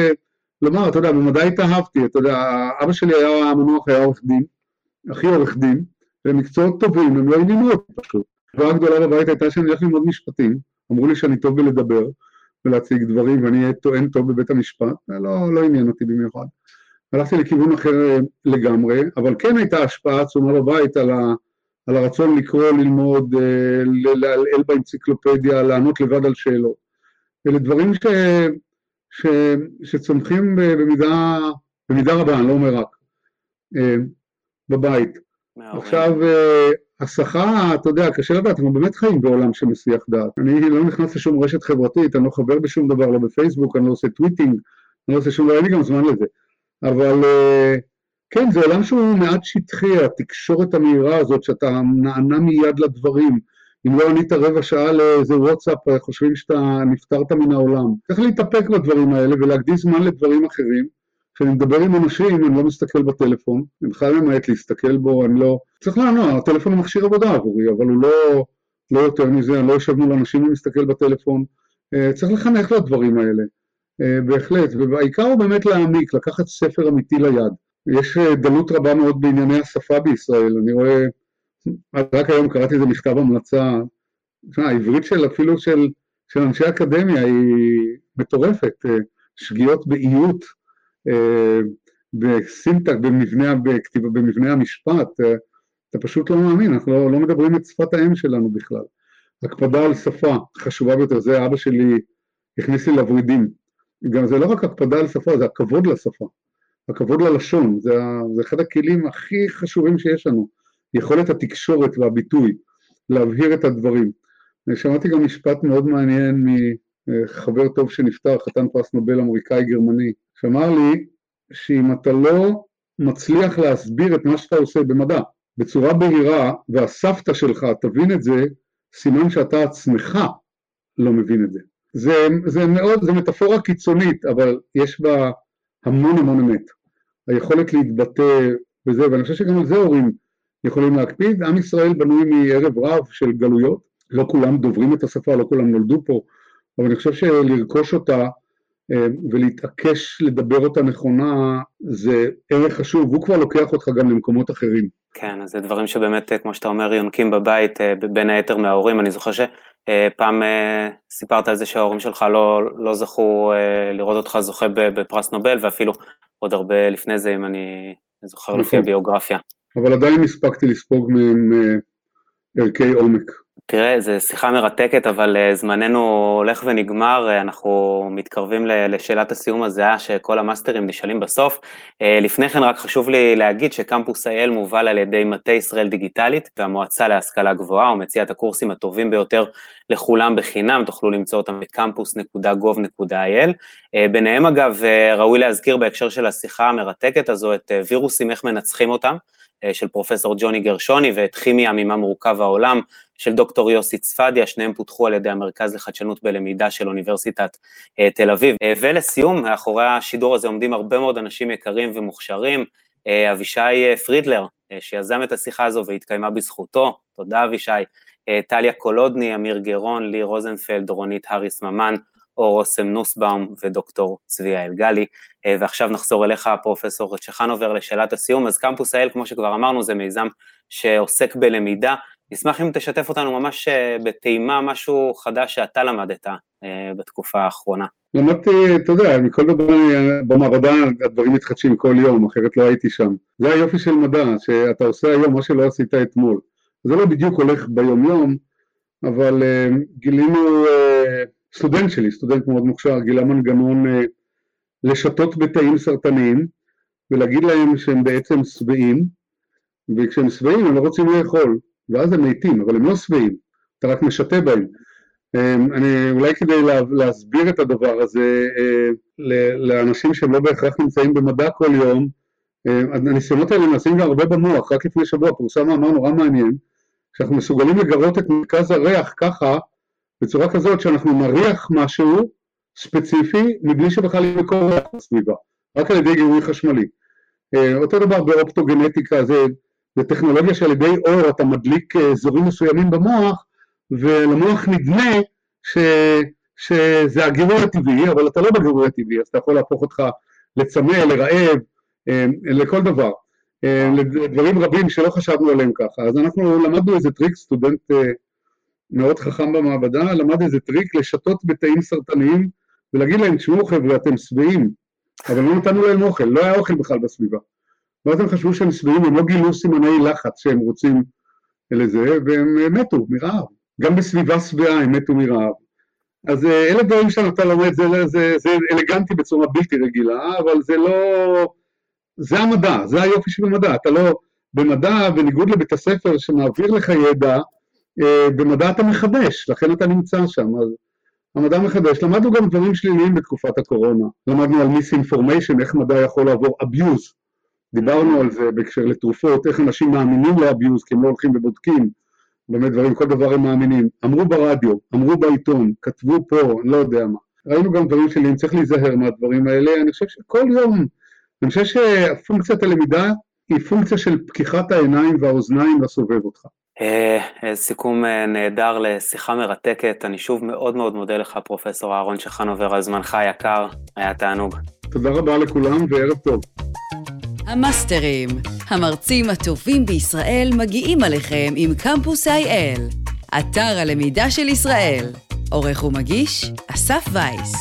לומר, אתה יודע, במדע התאהבתי, אתה יודע, אבא שלי היה המנוח, היה עורך דין, אחי עורך דין, והם מקצועות טובים, הם לא עניינו אותי פשוט. התקווה הגדולה בבית הייתה שאני הולך ללמוד משפטים, אמרו לי שאני טוב בלדבר ולהציג דברים ואני אהיה טוען טוב בבית המשפט, לא, לא עניין אותי במיוחד. הלכתי לכיוון אחר אה, לגמרי, אבל כן הייתה השפעה עצומה בבית על, ה, על הרצון לקרוא, ללמוד, אה, לעלעל באנציקלופדיה, לענות לבד על שאלות. אלה דברים ש, ש, שצומחים במידה, במידה רבה, אני לא אומר רק, אה, בבית. עכשיו, הסחה, אתה יודע, קשה לדעת, אנחנו באמת חיים בעולם שמסיח דעת. אני לא נכנס לשום רשת חברתית, אני לא חבר בשום דבר, לא בפייסבוק, אני לא עושה tweeting, אני לא עושה שום דבר, אין לי גם זמן לזה. אבל אה, כן, זה עולם שהוא מעט שטחי, התקשורת המהירה הזאת, שאתה נענה מיד לדברים. אם לא ענית רבע שעה לאיזה וואטסאפ, חושבים שאתה נפטרת מן העולם. צריך להתאפק בדברים האלה ולהקדיש זמן לדברים אחרים. כשאני מדבר עם אנשים, אני לא מסתכל בטלפון, אני בכלל ממעט להסתכל בו, אני לא... צריך לענות, הטלפון הוא מכשיר עבודה עבורי, אבל הוא לא, לא יותר מזה, אני לא יושב מול אנשים ומסתכל בטלפון. אה, צריך לחנך לדברים האלה, אה, בהחלט, והעיקר הוא באמת להעמיק, לקחת ספר אמיתי ליד. יש אה, דלות רבה מאוד בענייני השפה בישראל, אני רואה, רק היום קראתי איזה מכתב המלצה, העברית של אפילו של, של אנשי אקדמיה היא מטורפת, שגיאות באיות, בסינטק, במבנה, בכתיבה, במבנה המשפט, אה, אתה פשוט לא מאמין, אנחנו לא, לא מדברים את שפת האם שלנו בכלל. הקפדה על שפה חשובה ביותר, זה אבא שלי הכניס לי לוורידים. גם זה לא רק הקפדה על שפה, זה הכבוד לשפה, הכבוד ללשון, זה, זה אחד הכלים הכי חשובים שיש לנו, יכולת התקשורת והביטוי, להבהיר את הדברים. שמעתי גם משפט מאוד מעניין מחבר טוב שנפטר, חתן פרס נובל אמריקאי גרמני, שאמר לי שאם אתה לא מצליח להסביר את מה שאתה עושה במדע בצורה בהירה, והסבתא שלך תבין את זה, סימן שאתה עצמך לא מבין את זה. זה, זה מאוד, זה מטאפורה קיצונית, אבל יש בה המון המון אמת. היכולת להתבטא וזה, ואני חושב שגם על זה הורים יכולים להקפיד. עם ישראל בנוי מערב רב של גלויות, לא כולם דוברים את השפה, לא כולם נולדו פה, אבל אני חושב שלרכוש אותה אה, ולהתעקש לדבר אותה נכונה זה ערך חשוב, והוא כבר לוקח אותך גם למקומות אחרים. כן, אז זה דברים שבאמת, כמו שאתה אומר, יונקים בבית, אה, בין היתר מההורים. אני זוכר שפעם אה, סיפרת על זה שההורים שלך לא, לא זכו לראות אותך זוכה בפרס נובל, ואפילו עוד הרבה לפני זה, אם אני זוכר לפי נכון. הביוגרפיה. אבל עדיין הספקתי לספוג מהם ערכי עומק. תראה, זו שיחה מרתקת, אבל אה, זמננו הולך ונגמר, אה, אנחנו מתקרבים לשאלת הסיום הזהה שכל המאסטרים נשאלים בסוף. אה, לפני כן רק חשוב לי להגיד שקמפוס IL מובל על ידי מטה ישראל דיגיטלית והמועצה להשכלה גבוהה, הוא מציע את הקורסים הטובים ביותר לכולם בחינם, תוכלו למצוא אותם בקמפוס.gov.il. ביניהם אגב, ראוי להזכיר בהקשר של השיחה המרתקת הזו את וירוסים, איך מנצחים אותם. אה, של פרופסור ג'וני גרשוני ואת כימיה ממה מורכב העולם של דוקטור יוסי צפדיה, שניהם פותחו על ידי המרכז לחדשנות בלמידה של אוניברסיטת אה, תל אביב. אה, ולסיום, מאחורי השידור הזה עומדים הרבה מאוד אנשים יקרים ומוכשרים, אבישי פרידלר, שיזם את השיחה הזו והתקיימה בזכותו, תודה אבישי, טליה קולודני, אמיר גרון, לי רוזנפלד, רונית האריס ממן, אור אוסם נוסבאום ודוקטור צביה אלגלי. אה, ועכשיו נחזור אליך, פרופסור צ'חנובר, לשאלת הסיום. אז קמפוס האל, כמו שכבר אמרנו, זה מיזם שעוסק בלמידה. נשמח אם תשתף אותנו ממש אה, בטעימה, משהו חדש שאתה למדת אה, בתקופה האחרונה. למדתי, אתה יודע, מכל דבר במעבדה הדברים מתחדשים כל יום, אחרת לא הייתי שם. זה היופי של מדע, שאתה עושה היום מה שלא עשית אתמול. זה לא בדיוק הולך ביום-יום, אבל גילינו סטודנט שלי, סטודנט מאוד מוכשר, גילה מנגנון אה, לשתות בתאים סרטניים ולהגיד להם שהם בעצם שבעים וכשהם שבעים הם לא רוצים לאכול ואז הם מתים, אבל הם לא שבעים, אתה רק משתה בהם. אמ, אני, אולי כדי לה, להסביר את הדבר הזה אה, לאנשים שהם לא בהכרח נמצאים במדע כל יום, אה, הניסיונות האלה נעשים גם הרבה במוח, רק לפני שבוע פורסם מאמר נורא מעניין, שאנחנו מסוגלים לגרות את מרכז הריח ככה בצורה כזאת שאנחנו נריח משהו ספציפי מבלי שבכלל יהיה מקור ריח בסביבה, רק על ידי גירוי חשמלי. אה, אותו דבר באופטוגנטיקה, זה, זה טכנולוגיה שעל ידי אור אתה מדליק אה, אזורים מסוימים במוח ולמוח נדמה ש, שזה הגירוי הטבעי, אבל אתה לא בגירוי הטבעי, אז אתה יכול להפוך אותך לצמא, לרעב, אה, לכל דבר. לדברים רבים שלא חשבנו עליהם ככה. אז אנחנו למדנו איזה טריק, סטודנט מאוד חכם במעבדה, למד איזה טריק לשטות בתאים סרטניים ולהגיד להם, תשמעו חבר'ה, אתם שבעים, אבל לא נתנו להם אוכל, לא היה אוכל בכלל בסביבה. ואז הם חשבו שהם שבעים, הם לא גילו סימני לחץ שהם רוצים לזה, והם מתו מרעב. גם בסביבה שבעה הם מתו מרעב. אז אה, אלה דברים שאתה לומד, זה, זה, זה אלגנטי בצורה בלתי רגילה, אבל זה לא... זה המדע, זה היופי של המדע. אתה לא... במדע, בניגוד לבית הספר שמעביר לך ידע, אה, במדע אתה מחדש, לכן אתה נמצא שם, אז המדע מחדש. למדנו גם דברים שליליים בתקופת הקורונה, למדנו על misinformation, איך מדע יכול לעבור abuse, דיברנו על זה בהקשר לתרופות, איך אנשים מאמינים ל abuse, כי הם לא הולכים ובודקים, באמת דברים, כל דבר הם מאמינים. אמרו ברדיו, אמרו בעיתון, כתבו פה, אני לא יודע מה. ראינו גם דברים שליליים, צריך להיזהר מהדברים האלה, אני חושב שכל יום, אני חושב שהפונקציית הלמידה היא פונקציה של פקיחת העיניים והאוזניים לסובב אותך. אה, סיכום אה, נהדר לשיחה מרתקת, אני שוב מאוד מאוד מודה לך פרופסור אהרון שחנובר על זמנך היקר, היה תענוג. תודה רבה לכולם וערב טוב. המאסטרים, המרצים הטובים בישראל מגיעים עליכם עם קמפוס IL, אתר הלמידה של ישראל. עורך ומגיש, אסף וייס.